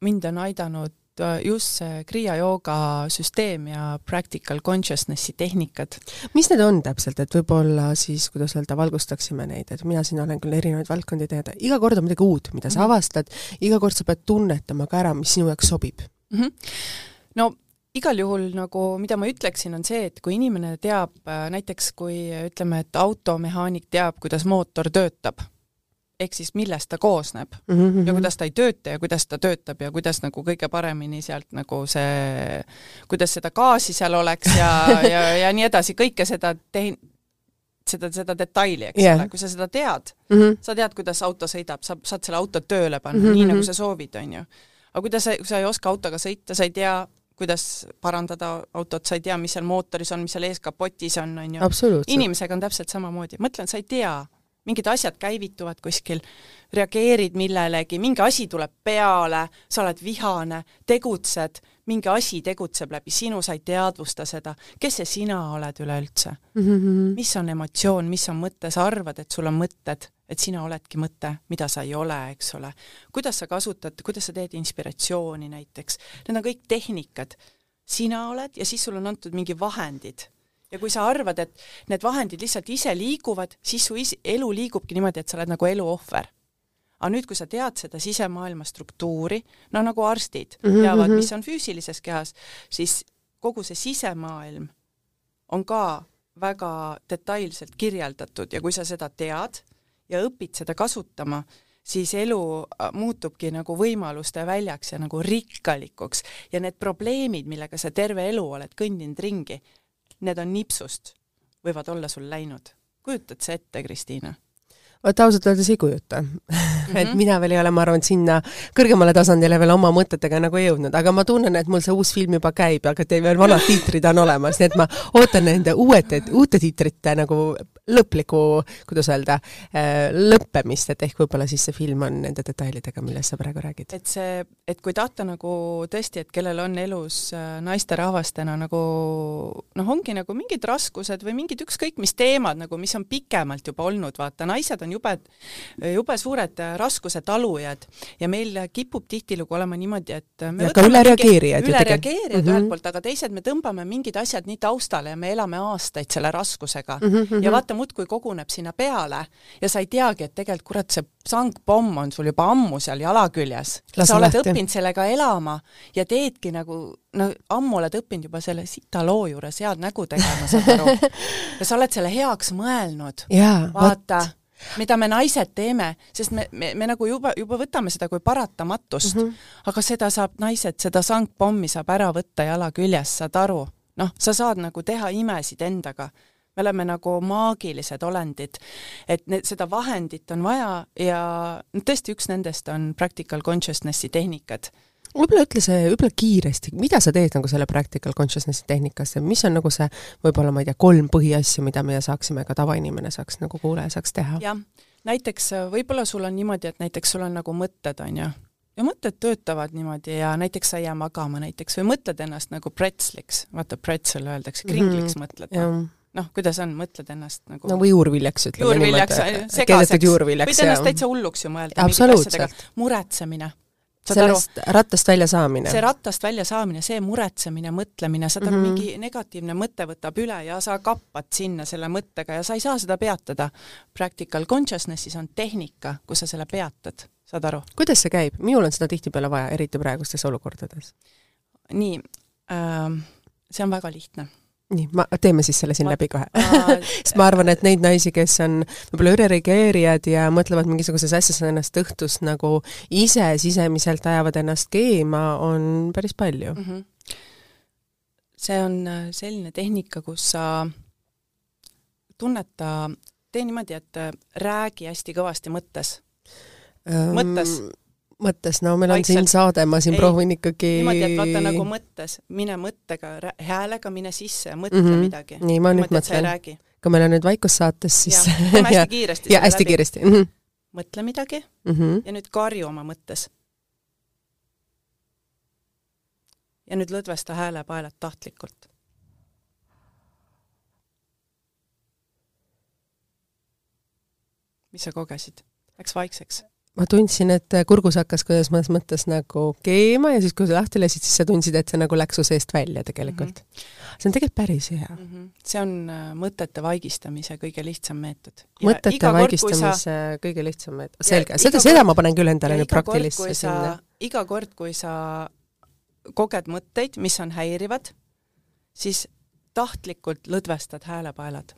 mind on aidanud äh, just see Kriia jooga süsteem ja practical consciousnessi tehnikad. mis need on täpselt, et võib-olla siis, kuidas öelda, valgustaksime neid, et mina siin olen küll erinevaid valdkondi teinud, iga kord on midagi uut, mida sa mhm. avastad, iga kord sa pead tunnetama ka ära, mis sinu jaoks sobib mm. -hmm. no igal juhul nagu, mida ma ütleksin, on see, et kui inimene teab äh, näiteks, kui ütleme, et automehaanik teab, kuidas mootor töötab ehk siis millest ta koosneb mm -hmm. ja kuidas ta ei tööta ja kuidas ta töötab ja kuidas nagu kõige paremini sealt nagu see, kuidas seda gaasi seal oleks ja, ja, ja nii edasi, kõike seda tehin-, seda, seda detaili, eks yeah. ole, kui sa seda tead mm, -hmm. sa tead, kuidas auto sõidab, sa saad selle auto tööle panna mm -hmm. nii, nagu sa soovid, on ju. aga kui ta, kui sa ei oska autoga sõita, sa ei tea, kuidas parandada autot, sa ei tea, mis seal mootoris on, mis seal ees kapotis on, on ju. inimesega on täpselt samamoodi, mõtlen, sa ei tea mingid asjad käivituvad kuskil, reageerid millelegi, mingi asi tuleb peale, sa oled vihane, tegutsed, mingi asi tegutseb läbi sinu, sa ei teadvusta seda, kes see sina oled üleüldse mm? -hmm. mis on emotsioon, mis on mõte, sa arvad, et sul on mõtted, et sina oledki mõte, mida sa ei ole, eks ole. kuidas sa kasutad, kuidas sa teed inspiratsiooni näiteks, need on kõik tehnikad. sina oled ja siis sul on antud mingi vahendid ja kui sa arvad, et need vahendid lihtsalt ise liiguvad, siis su is-, elu liigubki niimoodi, et sa oled nagu elu ohver. aga nüüd, kui sa tead seda sisemaailma struktuuri, no nagu arstid mm -hmm. teavad, mis on füüsilises kehas, siis kogu see sisemaailm on ka väga detailselt kirjeldatud ja kui sa seda tead ja õpid seda kasutama, siis elu äh, muutubki nagu võimaluste väljaks ja nagu rikkalikuks ja need probleemid, millega sa terve elu oled kõndinud ringi, need on nipsust, võivad olla sul läinud. kujutad sa ette, Kristiina? vot ausalt öeldes ei kujuta mm. -hmm. et mina veel ei ole, ma arvan, sinna kõrgemale tasandile veel oma mõtetega nagu jõudnud, aga ma tunnen, et mul see uus film juba käib, aga teil veel vanad tiitrid on olemas, nii et ma ootan nende uuete, uute tiitrite nagu lõplikku, kuidas öelda, äh, lõppemist, et ehk võib-olla siis see film on nende detailidega, millest sa praegu räägid. et see, et kui tahta nagu tõesti, et kellel on elus äh, naisterahvastena nagu noh, ongi nagu mingid raskused või mingid ükskõik mis teemad nagu, mis on pikemalt juba olnud, vaata, naised on jube, jube suured äh, raskuse talujad ja meil kipub tihtilugu olema niimoodi, et me ja ka ülereageerijad. ülereageerijad mm -hmm. ühelt poolt, aga teised me tõmbame mingid asjad nii taustale ja me elame aastaid selle raskusega mm. -hmm. ja vaata, ta muudkui koguneb sinna peale ja sa ei teagi, et tegelikult kurat, see sangpomm on sul juba ammu seal jala küljes. sa oled lahti. õppinud sellega elama ja teedki nagu, no ammu oled õppinud juba selle sita loo juures head nägu tegema, saad aru. ja sa oled selle heaks mõelnud. vaata võt mida me naised teeme, sest me, me, me nagu juba, juba võtame seda kui paratamatust mm, -hmm. aga seda saab naised, seda sangpommi saab ära võtta jala küljest, saad aru? noh, sa saad nagu teha imesid endaga me oleme nagu maagilised olendid, et need, seda vahendit on vaja ja no tõesti, üks nendest on practical consciousnessi tehnikad. Võib-olla ütle see võib-olla kiiresti, mida sa teed nagu selle practical consciousnessi tehnikasse, mis on nagu see võib-olla ma ei tea, kolm põhiasja, mida meie saaksime, ka tavainimene saaks nagu kuulaja saaks teha? jah, näiteks äh, võib-olla sul on niimoodi, et näiteks sul on nagu mõtted, on ju, ja mõtted töötavad niimoodi ja näiteks sa ei jää magama näiteks või mõtled ennast nagu pretsliks, vaata pretzel öeldakse, kringliks mm -hmm. mõtled. No noh, kuidas on, mõtled ennast nagu no või juurviljaks, ütleme juurviljaks, segaseks, võid ennast täitsa hulluks ju mõelda mingite asjadega, muretsemine. sellest aru, rattast välja saamine. see rattast välja saamine, see muretsemine, mõtlemine, saad aru mm -hmm., mingi negatiivne mõte võtab üle ja sa kappad sinna selle mõttega ja sa ei saa seda peatada. Practical consciousnessis on tehnika, kus sa selle peatad, saad aru? kuidas see käib? minul on seda tihtipeale vaja, eriti praegustes olukordades. nii äh,, see on väga lihtne nii, ma, teeme siis selle siin ma, läbi kohe sest ma arvan, et neid naisi, kes on võib-olla ülereageerijad ja mõtlevad mingisuguses asjas ennast õhtust nagu ise sisemiselt ajavad ennast keema, on päris palju mm. -hmm. see on äh, selline tehnika, kus sa tunneta, tee niimoodi, et äh, räägi hästi kõvasti mõttes um,. mõttes mõttes, no meil Vaikselt. on siin saade, ma siin ei, proovin ikkagi niimoodi, et vaata nagu mõttes, mine mõttega, häälega mine sisse ja mõtle mm -hmm. midagi. nii, ma nüüd mõtlen. kui meil on nüüd vaikussaates, siis teeme hästi kiiresti ja hästi läbi. kiiresti mm. -hmm. mõtle midagi mm -hmm. ja nüüd karju oma mõttes. ja nüüd lõdvesta häälepaelat tahtlikult. mis sa kogesid? Läks vaikseks ma tundsin, et kurgus hakkas kuidas mõnes mõttes nagu keema ja siis, kui sa lahti lasid, siis sa tundsid, et see nagu läks su seest välja tegelikult mm. -hmm. see on tegelikult päris hea mm. -hmm. see on äh, mõtete vaigistamise kõige lihtsam meetod. mõtete vaigistamise sa... kõige lihtsam meetod, selge, seda, seda ma panen küll endale nüüd praktilisse sinna. iga kord, kui sa koged mõtteid, mis on häirivad, siis tahtlikult lõdvestad häälepaelad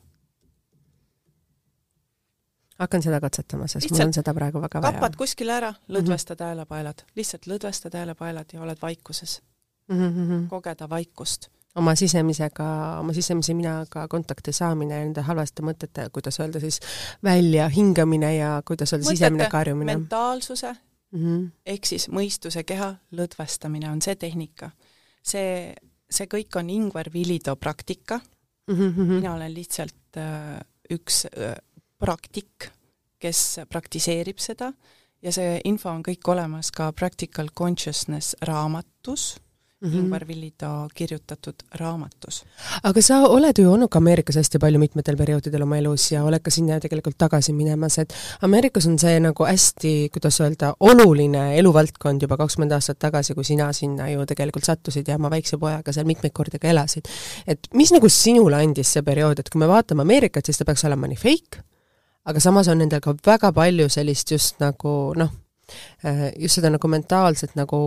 hakkan seda katsetama, sest lihtsalt mul on seda praegu väga vaja. kapad kuskile ära, lõdvestad mm -hmm. häälepaelad, lihtsalt lõdvestad häälepaelad ja oled vaikuses mm. -hmm. kogeda vaikust. oma sisemisega, oma sisemise minaga kontakti saamine, nende halvaste mõtete, kuidas öelda siis, välja hingamine ja kuidas öelda, sisemine karjumine. mentaalsuse mm -hmm. ehk siis mõistuse keha lõdvestamine on see tehnika. see, see kõik on Ingvar Vilido praktika mm. -hmm. mina olen lihtsalt äh, üks äh, praktik, kes praktiseerib seda ja see info on kõik olemas ka Practical Consciousness raamatus mm -hmm. Ingvar Villida kirjutatud raamatus. aga sa oled ju olnud ka Ameerikas hästi palju mitmetel perioodidel oma elus ja oled ka sinna tegelikult tagasi minemas, et Ameerikas on see nagu hästi, kuidas öelda, oluline eluvaldkond juba kakskümmend aastat tagasi, kui sina sinna ju tegelikult sattusid ja oma väikse pojaga seal mitmeid kordi ka elasid. et mis nagu sinule andis see periood, et kui me vaatame Ameerikat, siis ta peaks olema nii fake, aga samas on nendel ka väga palju sellist just nagu noh, äh, just seda nagu mentaalset nagu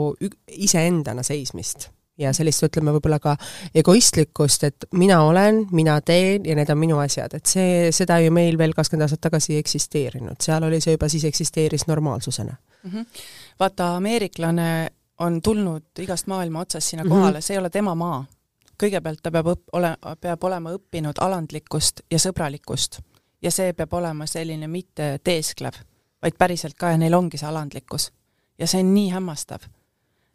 iseendana seismist ja sellist, ütleme võib-olla ka egoistlikkust, et mina olen, mina teen ja need on minu asjad, et see, seda ju meil veel kakskümmend aastat tagasi ei eksisteerinud, seal oli see juba siis eksisteeris normaalsusena mm. -hmm. vaata, ameeriklane on tulnud igast maailma otsast sinna kohale mm, -hmm. see ei ole tema maa. kõigepealt ta peab õpp-, ole-, peab olema õppinud alandlikkust ja sõbralikkust ja see peab olema selline mitte teesklev, vaid päriselt ka ja neil ongi see alandlikkus. ja see on nii hämmastav.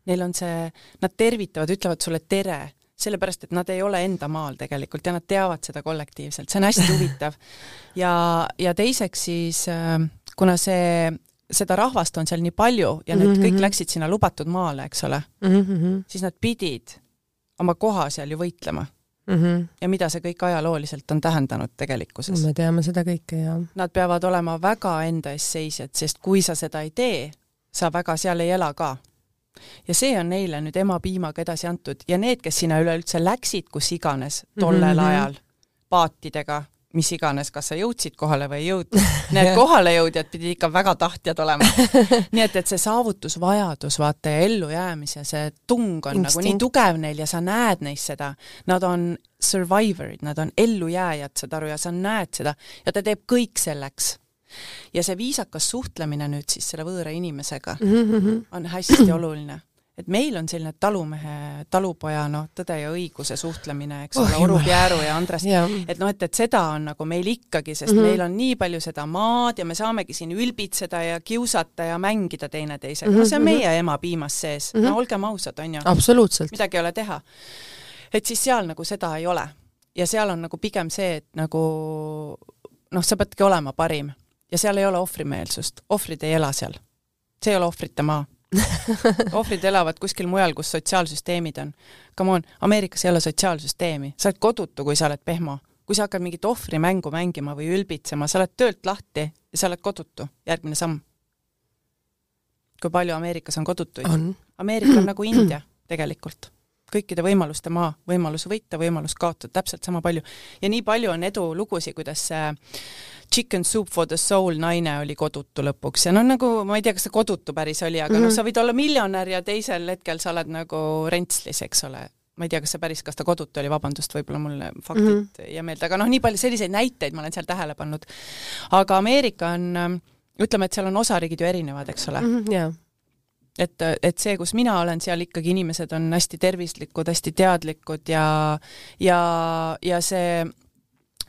Neil on see, nad tervitavad, ütlevad sulle tere, sellepärast, et nad ei ole enda maal tegelikult ja nad teavad seda kollektiivselt, see on hästi huvitav. ja, ja teiseks siis, äh, kuna see, seda rahvast on seal nii palju ja need mm -hmm. kõik läksid sinna lubatud maale, eks ole mm, -hmm. siis nad pidid oma koha seal ju võitlema mm. -hmm. ja mida see kõik ajalooliselt on tähendanud tegelikkuses. me teame seda kõike, jah. Nad peavad olema väga enda eest seisjad, sest kui sa seda ei tee, sa väga seal ei ela ka. ja see on neile nüüd emapiimaga edasi antud ja need, kes sinna üleüldse läksid, kus iganes tollel mm -hmm. ajal, paatidega, mis iganes, kas sa jõudsid kohale või ei jõudnud, need kohalejõudjad pidid ikka väga tahtjad olema. nii et, et see saavutusvajadus, vaata, ja ellujäämise see tung on Instinct. nagu nii tugev neil ja sa näed neis seda, nad on survivor'id, nad on ellujääjad, saad aru, ja sa näed seda ja ta teeb kõik selleks ja see viisakas suhtlemine nüüd siis selle võõra inimesega mm -hmm. on hästi oluline et meil on selline talumehe, talupoja, noh, Tõde ja õiguse suhtlemine, eks oh, ole, Oru Jääru ja Andres yeah., et noh, et, et seda on nagu meil ikkagi, sest mm -hmm. meil on nii palju seda maad ja me saamegi siin ülbitseda ja kiusata ja mängida teineteisega mm, -hmm. no see on mhm. meie ema piimas sees mm, -hmm. no olgem ausad, on ju. midagi ei ole teha. et siis seal nagu seda ei ole. ja seal on nagu pigem see, et nagu noh, sa peadki olema parim ja seal ei ole ohvrimeelsust, ohvrid ei ela seal. see ei ole ohvrite maa ohvrid elavad kuskil mujal, kus sotsiaalsüsteemid on. Come on, Ameerikas ei ole sotsiaalsüsteemi, sa oled kodutu, kui sa oled pehmo. kui sa hakkad mingit ohvrimängu mängima või ülbitsema, sa oled töölt lahti ja sa oled kodutu, järgmine samm. kui palju Ameerikas on kodutuid? Ameerika on nagu India tegelikult kõikide võimaluste maa, võimalus võita, võimalus kaotada, täpselt sama palju. ja nii palju on edulugusid, kuidas see Chicken Soup for the Soul naine oli kodutu lõpuks ja noh, nagu ma ei tea, kas see kodutu päris oli, aga mm -hmm. noh, mhm. sa võid olla miljonär ja teisel hetkel sa oled nagu rentslis, eks ole. ma ei tea, kas see päris, kas ta kodutu oli, vabandust, võib-olla mulle faktid mm -hmm. ei jää meelde, aga noh, nii palju selliseid näiteid ma olen seal tähele pannud. aga Ameerika on, ütleme, et seal on osariigid ju erinevad, eks ole mm. -hmm, yeah et, et see, kus mina olen, seal ikkagi inimesed on hästi tervislikud, hästi teadlikud ja, ja, ja see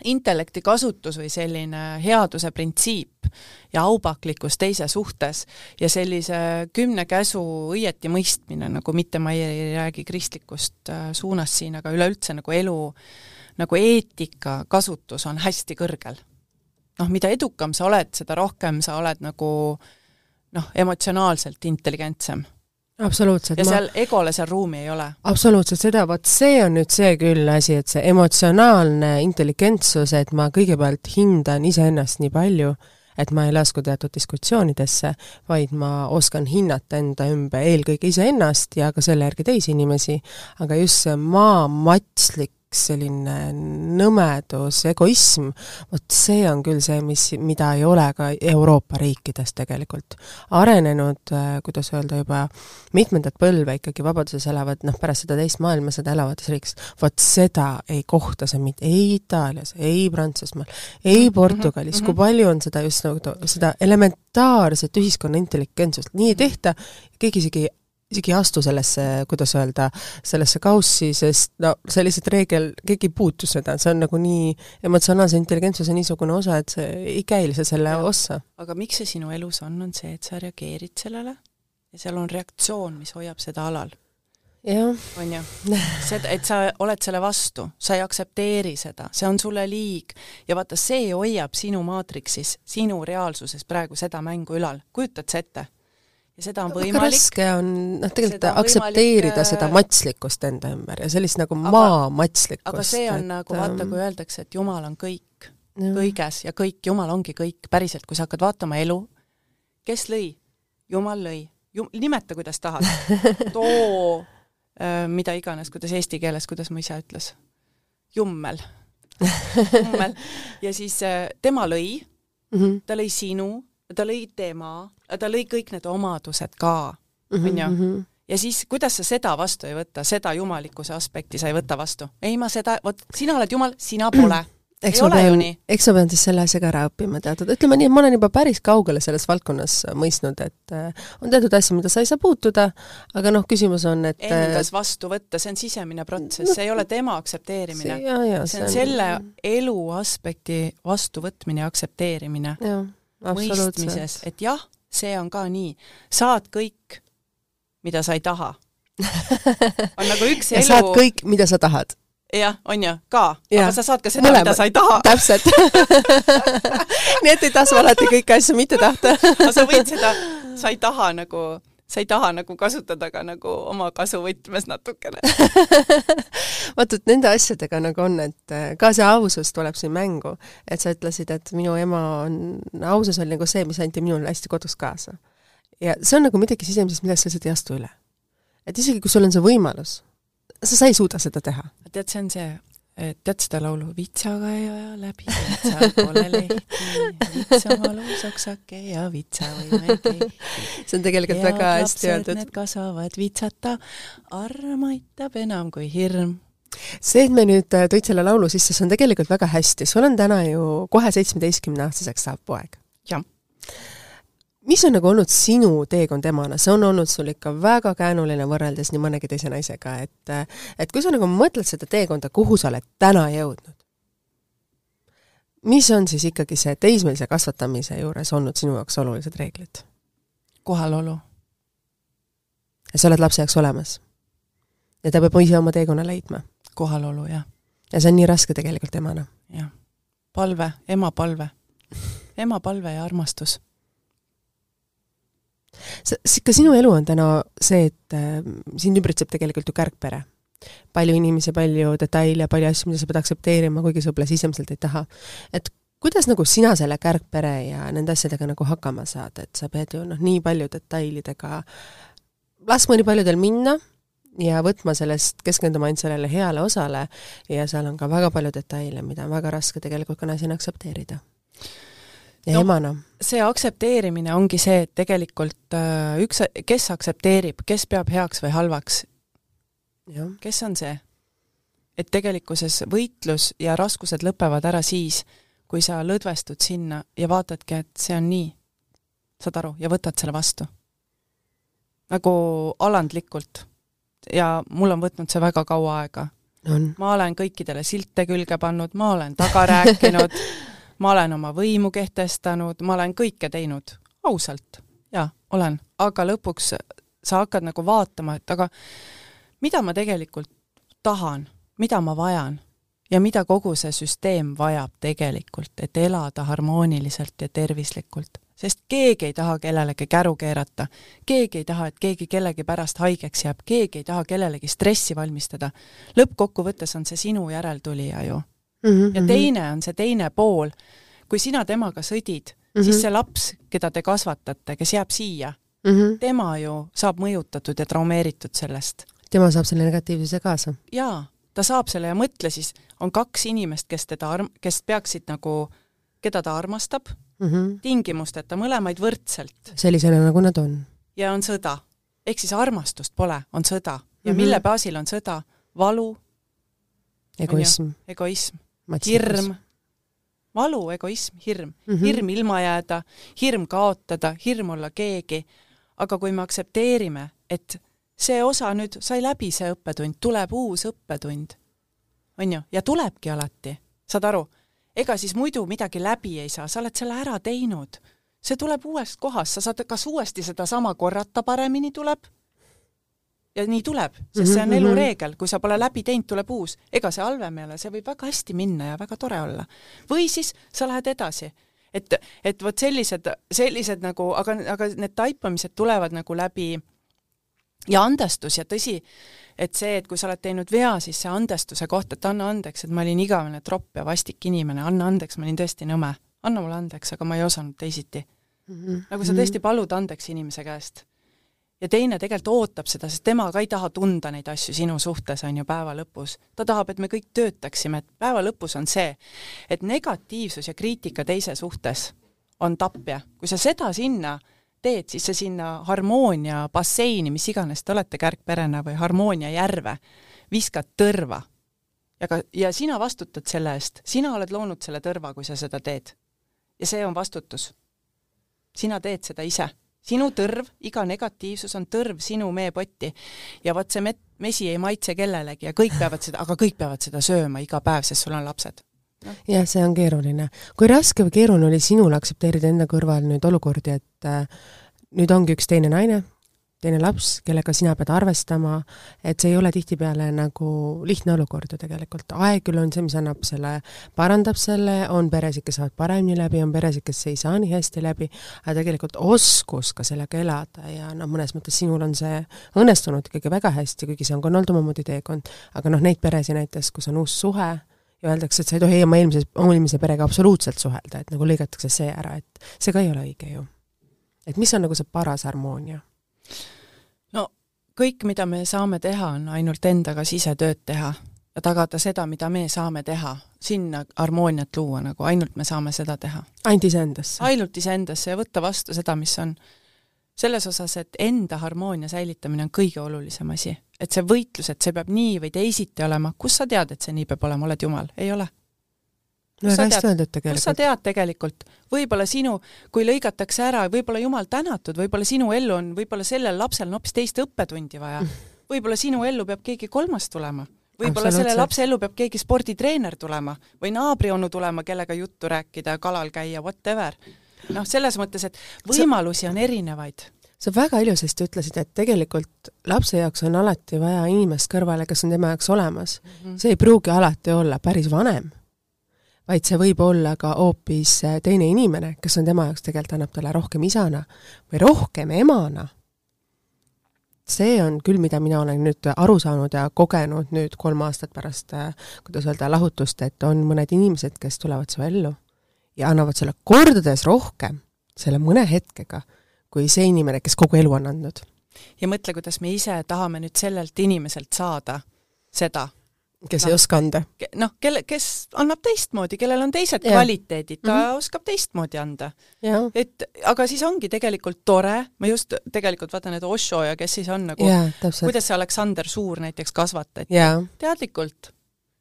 intellekti kasutus või selline headuse printsiip ja aupaklikkus teise suhtes ja sellise kümne käsu õieti mõistmine, nagu mitte ma ei räägi kristlikust äh, suunast siin, aga üleüldse nagu elu, nagu eetika kasutus on hästi kõrgel. noh, mida edukam sa oled, seda rohkem sa oled nagu noh, emotsionaalselt intelligentsem absoluutselt. ja ma... seal egole seal ruumi ei ole. absoluutselt, seda, vot see on nüüd see küll asi, et see emotsionaalne intelligentsus, et ma kõigepealt hindan iseennast nii palju, et ma ei lasku teatud diskussioonidesse, vaid ma oskan hinnata enda ümber eelkõige iseennast ja ka selle järgi teisi inimesi, aga just see maamatslik selline nõmedus, egoism, vot see on küll see, mis, mida ei ole ka Euroopa riikides tegelikult. arenenud, äh, kuidas öelda, juba mitmendat põlve ikkagi vabaduses elavad, noh, pärast seda teist maailmasõda elavates riikides, vot seda ei kohta sa mitte ei Itaalias, ei Prantsusmaal, ei mhm, Portugalis mm, -hmm. kui palju on seda just nagu, seda elementaarset ühiskonna intelligentsust, nii ei tehta, keegi isegi isegi ei astu sellesse, kuidas öelda, sellesse kaussi, sest no see lihtsalt reegel, keegi ei puutu seda, see on nagu nii emotsionaalse intelligentsuse niisugune osa, et see ei käi lihtsalt selle ja. ossa. aga miks see sinu elus on, on see, et sa reageerid sellele ja seal on reaktsioon, mis hoiab seda alal. on ju? seda, et sa oled selle vastu, sa ei aktsepteeri seda, see on sulle liig ja vaata, see hoiab sinu maatriksis, sinu reaalsuses praegu seda mängu ülal, kujutad sa ette? Ja seda on võimalik raske on noh, tegelikult aktsepteerida võimalik... seda matslikkust enda ümber ja sellist nagu maamatslikkust. aga see on et, nagu vaata, ähm, kui öeldakse, et Jumal on kõik, kõiges ja kõik, Jumal ongi kõik, päriselt, kui sa hakkad vaatama elu, kes lõi? Jumal lõi. Jum-, nimeta, kuidas tahad. too äh, mida iganes, kuidas eesti keeles, kuidas mu isa ütles, jummel jummel. ja siis äh, tema lõi mm, -hmm. ta lõi sinu, ta lõi tema, ta lõi kõik need omadused ka, mhm, on ju. Mhm. ja siis, kuidas sa seda vastu ei võta, seda jumalikkuse aspekti sa ei võta vastu? ei, ma seda, vot sina oled jumal, sina pole eks ma pean, eks ma pean siis selle asja ka ära õppima, teatud, ütleme nii, et ma olen juba päris kaugele selles valdkonnas mõistnud, et äh, on teatud asju, mida sa ei saa puutuda, aga noh, küsimus on, et äh, endas vastu võtta, see on sisemine protsess no,, see ei ole tema aktsepteerimine. see on, see on selle elu aspekti vastuvõtmine ja aktsepteerimine. Mõistmises, et jah, see on ka nii, saad kõik, mida sa ei taha, on nagu üks ja elu saad kõik, mida sa tahad. jah, on ju, ka, aga sa saad ka seda, mida sa ei taha. Täpselt. Nii et ei tasu alati kõiki asju mitte tahta. Aga sa võid seda, sa ei taha nagu, sa ei taha nagu kasutada ka nagu oma kasuvõtmes natukene. vaata, et nende asjadega nagu on, et äh, ka see ausus tuleb siin mängu, et sa ütlesid, et minu ema on, ausus oli nagu see, mis anti minule hästi kodus kaasa. ja see on nagu midagi sisemisest, millest sa lihtsalt ei astu üle. et isegi, kui sul on see võimalus, sa, sa ei suuda seda teha. tead, see on see, tead seda laulu Vitsaga ei aja läbi, vitsal pole lehti, vits oma luusoksake ja vitsa võime kehti. see on tegelikult Head väga hästi öeldud. Need kasvavad vitsata, arm aitab enam kui hirm. see, et me nüüd äh, tõid selle laulu sisse, see on tegelikult väga hästi, sul on täna ju kohe seitsmeteistkümneaastaseks saav poeg. jah, mis on nagu olnud sinu teekond emana, see on olnud sul ikka väga käänuline võrreldes nii mõnegi teise naisega, et et kui sa nagu mõtled seda teekonda, kuhu sa oled täna jõudnud, mis on siis ikkagi see teismelise kasvatamise juures olnud sinu jaoks olulised reeglid? kohalolu. ja sa oled lapse jaoks olemas. ja ta peab ise oma teekonna leidma. kohalolu, jah, ja see on nii raske tegelikult emana. jah. palve, ema palve. ema palve ja armastus. Ka sinu elu on täna see, et äh, sind ümbritseb tegelikult ju kärgpere. palju inimesi, palju detaile, palju asju, mida sa pead aktsepteerima, kuigi sa võib-olla sisemiselt ei taha. et kuidas nagu sina selle kärgpere ja nende asjadega nagu hakkama saad, et sa pead ju noh, nii palju detailidega laskma nii paljudel minna ja võtma sellest, keskenduma ainult sellele heale osale ja seal on ka väga palju detaile, mida on väga raske tegelikult ka naisena aktsepteerida. Ja No, emana. see aktsepteerimine ongi see, et tegelikult äh, üks, kes aktsepteerib, kes peab heaks või halvaks, kes on see? et tegelikkuses võitlus ja raskused lõpevad ära siis, kui sa lõdvestud sinna ja vaatadki, et see on nii. saad aru, ja võtad selle vastu. nagu alandlikult. ja mul on võtnud see väga kaua aega. ma olen kõikidele silte külge pannud, ma olen taga rääkinud, ma olen oma võimu kehtestanud, ma olen kõike teinud, ausalt, jaa, olen. aga lõpuks sa hakkad nagu vaatama, et aga mida ma tegelikult tahan, mida ma vajan ja mida kogu see süsteem vajab tegelikult, et elada harmooniliselt ja tervislikult. sest keegi ei taha kellelegi käru keerata, keegi ei taha, et keegi kellegi pärast haigeks jääb, keegi ei taha kellelegi stressi valmistada. lõppkokkuvõttes on see sinu järeltulija ju. Mm -hmm. ja teine on see teine pool, kui sina temaga sõdid mm, -hmm. siis see laps, keda te kasvatate, kes jääb siia, mm -hmm. tema ju saab mõjutatud ja traumeeritud sellest tema saab selle negatiivsuse kaasa. jaa, ta saab selle ja mõtle siis, on kaks inimest, kes teda arm-, kes peaksid nagu, keda ta armastab mm -hmm. tingimusteta, mõlemaid võrdselt sellisena, nagu nad on. ja on sõda. ehk siis armastust pole, on sõda. ja mm Mhm. -hmm. mille baasil on sõda? valu, egoism, egoism. Hirm, valu, egoism, hirm mm. -hmm. hirm ilma jääda, hirm kaotada, hirm olla keegi. aga kui me aktsepteerime, et see osa nüüd sai läbi, see õppetund, tuleb uus õppetund, on ju, ja tulebki alati, saad aru, ega siis muidu midagi läbi ei saa, sa oled selle ära teinud. see tuleb uuest kohast, sa saad kas uuesti sedasama korrata paremini tuleb, ja nii tuleb, sest see on Mhm, mhm. elureegel, kui sa pole läbi teinud, tuleb uus. ega see halvem ei ole, see võib väga hästi minna ja väga tore olla. või siis sa lähed edasi. et, et vot sellised, sellised nagu, aga, aga need taipamised tulevad nagu läbi ja andestus ja tõsi, et see, et kui sa oled teinud vea, siis see andestuse koht, et anna andeks, et ma olin igavene tropp ja vastik inimene, anna andeks, ma olin tõesti nõme. anna mulle andeks, aga ma ei osanud teisiti. Mhm. nagu sa tõesti palud andeks inimese käest. Ja teine tegelikult ootab seda, sest tema ka ei taha tunda neid asju sinu suhtes, on ju, päeva lõpus. ta tahab, et me kõik töötaksime, et päeva lõpus on see, et negatiivsus ja kriitika teise suhtes on tapja. kui sa seda sinna teed, siis sa sinna harmoonia basseini, mis iganes te olete kärgperena või harmoonia järve, viskad tõrva. ja ka, ja sina vastutad selle eest, sina oled loonud selle tõrva, kui sa seda teed. ja see on vastutus. sina teed seda ise. Sinu tõrv, iga negatiivsus on tõrv sinu meepotti. ja vot see met-, mesi ei maitse kellelegi ja kõik peavad seda, aga kõik peavad seda sööma iga päev, sest sul on lapsed. jah, see on keeruline. kui raske või keeruline oli sinul aktsepteerida enda kõrval nüüd olukordi, et äh, nüüd ongi üks teine naine, teine laps, kellega sina pead arvestama, et see ei ole tihtipeale nagu lihtne olukord ju tegelikult. aeg küll on see, mis annab selle, parandab selle, on peresid, kes saavad paremini läbi, on peresid, kes ei saa nii hästi läbi, aga tegelikult oskus ka sellega elada ja noh, mõnes mõttes sinul on see õnnestunud ikkagi väga hästi, kuigi see on ka olnud omamoodi teekond, aga noh, neid peresid näiteks, kus on uus suhe, ja öeldakse, et sa ei tohi oma eelmises, oma eelmise perega absoluutselt suhelda, et nagu lõigatakse see ära, et see ka ei ole õige ju. et mis on nagu see paras harmoonia? Kõik, mida me saame teha, on ainult endaga sisetööd teha ja tagada seda, mida me saame teha, sinna harmooniat luua, nagu ainult me saame seda teha. ainult iseendasse? ainult iseendasse ja võtta vastu seda, mis on selles osas, et enda harmoonia säilitamine on kõige olulisem asi. et see võitlus, et see peab nii või teisiti olema, kust sa tead, et see nii peab olema, oled jumal? ei ole. Väga hästi öeldud tegelikult. sa tead tegelikult? võib-olla sinu, kui lõigatakse ära, võib-olla jumal tänatud, võib-olla sinu ellu on, võib-olla sellel lapsel on hoopis teist õppetundi vaja. võib-olla sinu ellu peab keegi kolmas tulema võib-olla selle lapse ellu peab keegi sporditreener tulema või naabrionu tulema, kellega juttu rääkida, kalal käia, whatever noh, selles mõttes, et võimalusi on erinevaid sa väga ilusasti ütlesid, et tegelikult lapse jaoks on alati vaja inimest kõrvale, kes on tema jaoks olemas mm. -hmm. see ei pruugi alati olla päris vanem, vaid see võib olla ka hoopis äh, teine inimene, kes on tema jaoks, tegelikult annab talle rohkem isana või rohkem emana. see on küll, mida mina olen nüüd aru saanud ja kogenud nüüd kolm aastat pärast, äh, kuidas öelda, lahutust, et on mõned inimesed, kes tulevad su ellu ja annavad sulle kordades rohkem selle mõne hetkega, kui see inimene, kes kogu elu on andnud. ja mõtle, kuidas me ise tahame nüüd sellelt inimeselt saada seda. Kes no, ei oska anda. noh, kelle, kes annab teistmoodi, kellel on teised ja. kvaliteedid, ta mm -hmm. oskab teistmoodi anda. et aga siis ongi tegelikult tore, ma just tegelikult vaatan, et Osho ja kes siis on nagu, kuidas see Aleksander Suur näiteks kasvatati. teadlikult.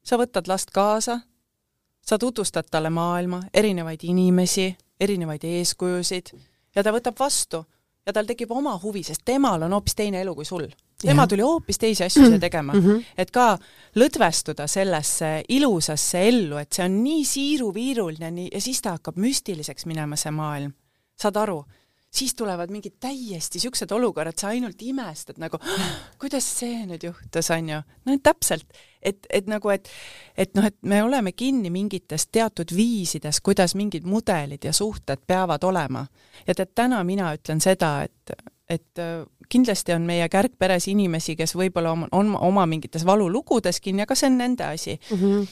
sa võtad last kaasa sa tutvustad talle maailma, erinevaid inimesi, erinevaid eeskujusid ja ta võtab vastu ja tal tekib oma huvi, sest temal on hoopis teine elu kui sul. tema tuli hoopis teisi asju siia tegema mm, -hmm. et ka lõdvestuda sellesse ilusasse ellu, et see on nii siiruviiruline, nii, ja siis ta hakkab müstiliseks minema, see maailm. saad aru? siis tulevad mingid täiesti niisugused olukorrad, sa ainult imestad nagu, kuidas see nüüd juhtus, on ju. no täpselt, et, et nagu, et et noh, et me oleme kinni mingites teatud viisides, kuidas mingid mudelid ja suhted peavad olema. ja tead, täna mina ütlen seda, et, et äh, kindlasti on meie kärgperes inimesi, kes võib-olla on, on oma mingites valulugudes kinni, aga see on nende asi mm. -hmm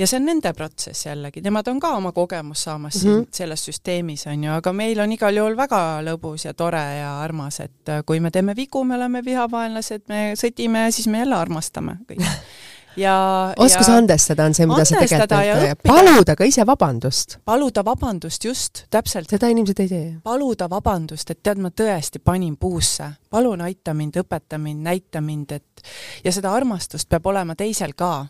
ja see on nende protsess jällegi, nemad on ka oma kogemust saamas mm -hmm. siin selles süsteemis, on ju, aga meil on igal juhul väga lõbus ja tore ja armas, et äh, kui me teeme vigu, me oleme vihavaenlased, me sõdime siis me jälle armastame kõik ja oskus ja andestada on see, mida sa tegelikult teed. paluda ka ise vabandust. paluda vabandust, just, täpselt. seda inimesed ei tee. paluda vabandust, et tead, ma tõesti panin puusse, palun aita mind, õpeta mind, näita mind, et ja seda armastust peab olema teisel ka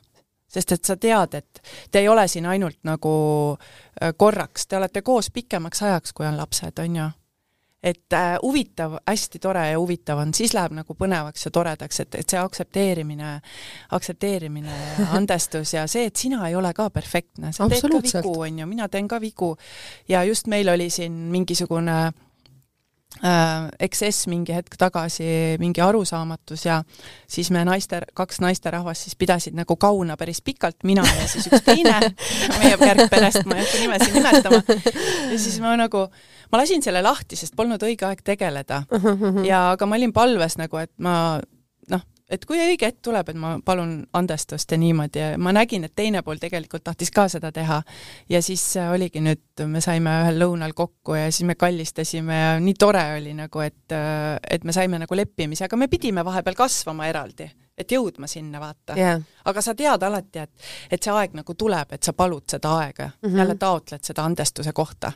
sest et sa tead, et te ei ole siin ainult nagu äh, korraks, te olete koos pikemaks ajaks, kui on lapsed, on ju. Et äh, huvitav, hästi tore ja huvitav on, siis läheb nagu põnevaks ja toredaks, et, et see aktsepteerimine, aktsepteerimine ja andestus ja see, et sina ei ole ka perfektne, sa teed ka vigu, on ju, mina teen ka vigu. ja just meil oli siin mingisugune äh, äh, XS mingi hetk tagasi mingi arusaamatus ja siis me naiste, kaks naisterahvast siis pidasid nagu kauna päris pikalt, mina ja siis üks teine. Meie kärgperest, ma ei hakka nimesid nimetama. ja siis ma nagu, ma lasin selle lahti, sest polnud õige aeg tegeleda. ja aga ma olin palves nagu, et ma et kui õige hetk tuleb, et ma palun andestust ja niimoodi ja ma nägin, et teine pool tegelikult tahtis ka seda teha. ja siis äh, oligi nüüd, me saime ühel lõunal kokku ja siis me kallistasime ja nii tore oli nagu, et, äh, et me saime nagu leppimise, aga me pidime vahepeal kasvama eraldi, et jõudma sinna, vaata yeah.. aga sa tead alati, et, et see aeg nagu tuleb, et sa palud seda aega mm, -hmm. jälle taotled seda andestuse kohta.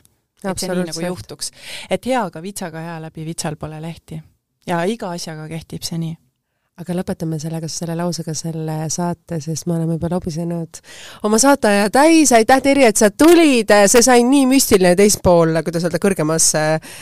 Et see nii nagu juhtuks. et heaga vitsaga hea läbi vitsal pole lehti. ja iga asjaga kehtib see nii aga lõpetame sellega, selle lausega selle saate, sest me oleme juba lobisenud oma saateaja täis, aitäh Terje, et sa tulid, see sai nii müstiline teispool, kuidas öelda, kõrgemas äh,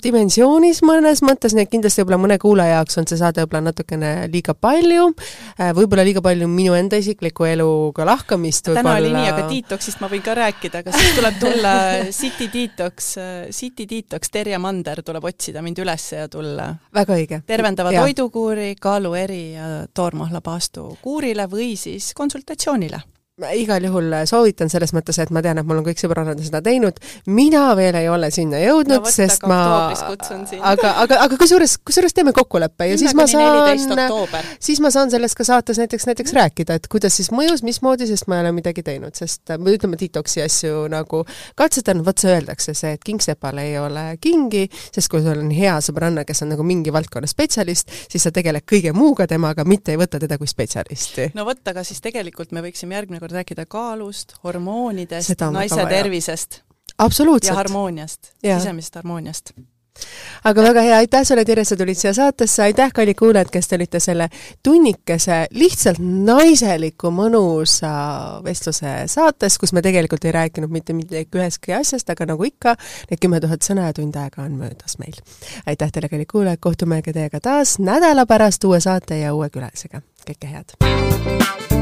dimensioonis mõnes mõttes, nii et kindlasti võib-olla mõne kuulaja jaoks on see saade võib-olla natukene liiga palju äh,, võib-olla liiga palju minu enda isikliku eluga lahkamist. täna oli nii, aga detox'ist ma võin ka rääkida, kas siis tuleb tulla City Detox, City Detox, Terje Mander tuleb otsida mind üles ja tulla. väga õige. tervendava toidu kuuri, kaalueri ja toormahlapaastu kuurile või siis konsultatsioonile ma igal juhul soovitan selles mõttes, et ma tean, et mul on kõik sõbrannad seda teinud, mina veel ei ole sinna jõudnud no,, sest ma aga, aga, aga kusjuures, kusjuures teeme kokkuleppe ja siis ma saan, siis ma saan sellest ka saates näiteks, näiteks mm. rääkida, et kuidas siis mõjus, mismoodi, sest ma ei ole midagi teinud, sest või ütleme, detoksi asju nagu katsetanud, vot see öeldakse, see, et kingsepal ei ole kingi, sest kui sul on hea sõbranna, kes on nagu mingi valdkonna spetsialist, siis sa tegeled kõige muuga temaga, mitte ei võta teda kui spetsialisti. no vot, aga siis tegelikult me võiksime järgmine kord kord rääkida kaalust, hormoonidest, naise tervisest. ja harmooniast, sisemisest harmooniast aga väga hea, aitäh sulle, Tere, sa tulid siia saatesse, aitäh, kallid kuulajad, kes te olite selle tunnikese lihtsalt naiseliku mõnusa vestluse saates, kus me tegelikult ei rääkinud mitte midagi ühestki asjast, aga nagu ikka, need kümme tuhat sõna ja tund aega on möödas meil. aitäh teile, kallid kuulajad, kohtume teiega taas nädala pärast uue saate ja uue külalisega. kõike head!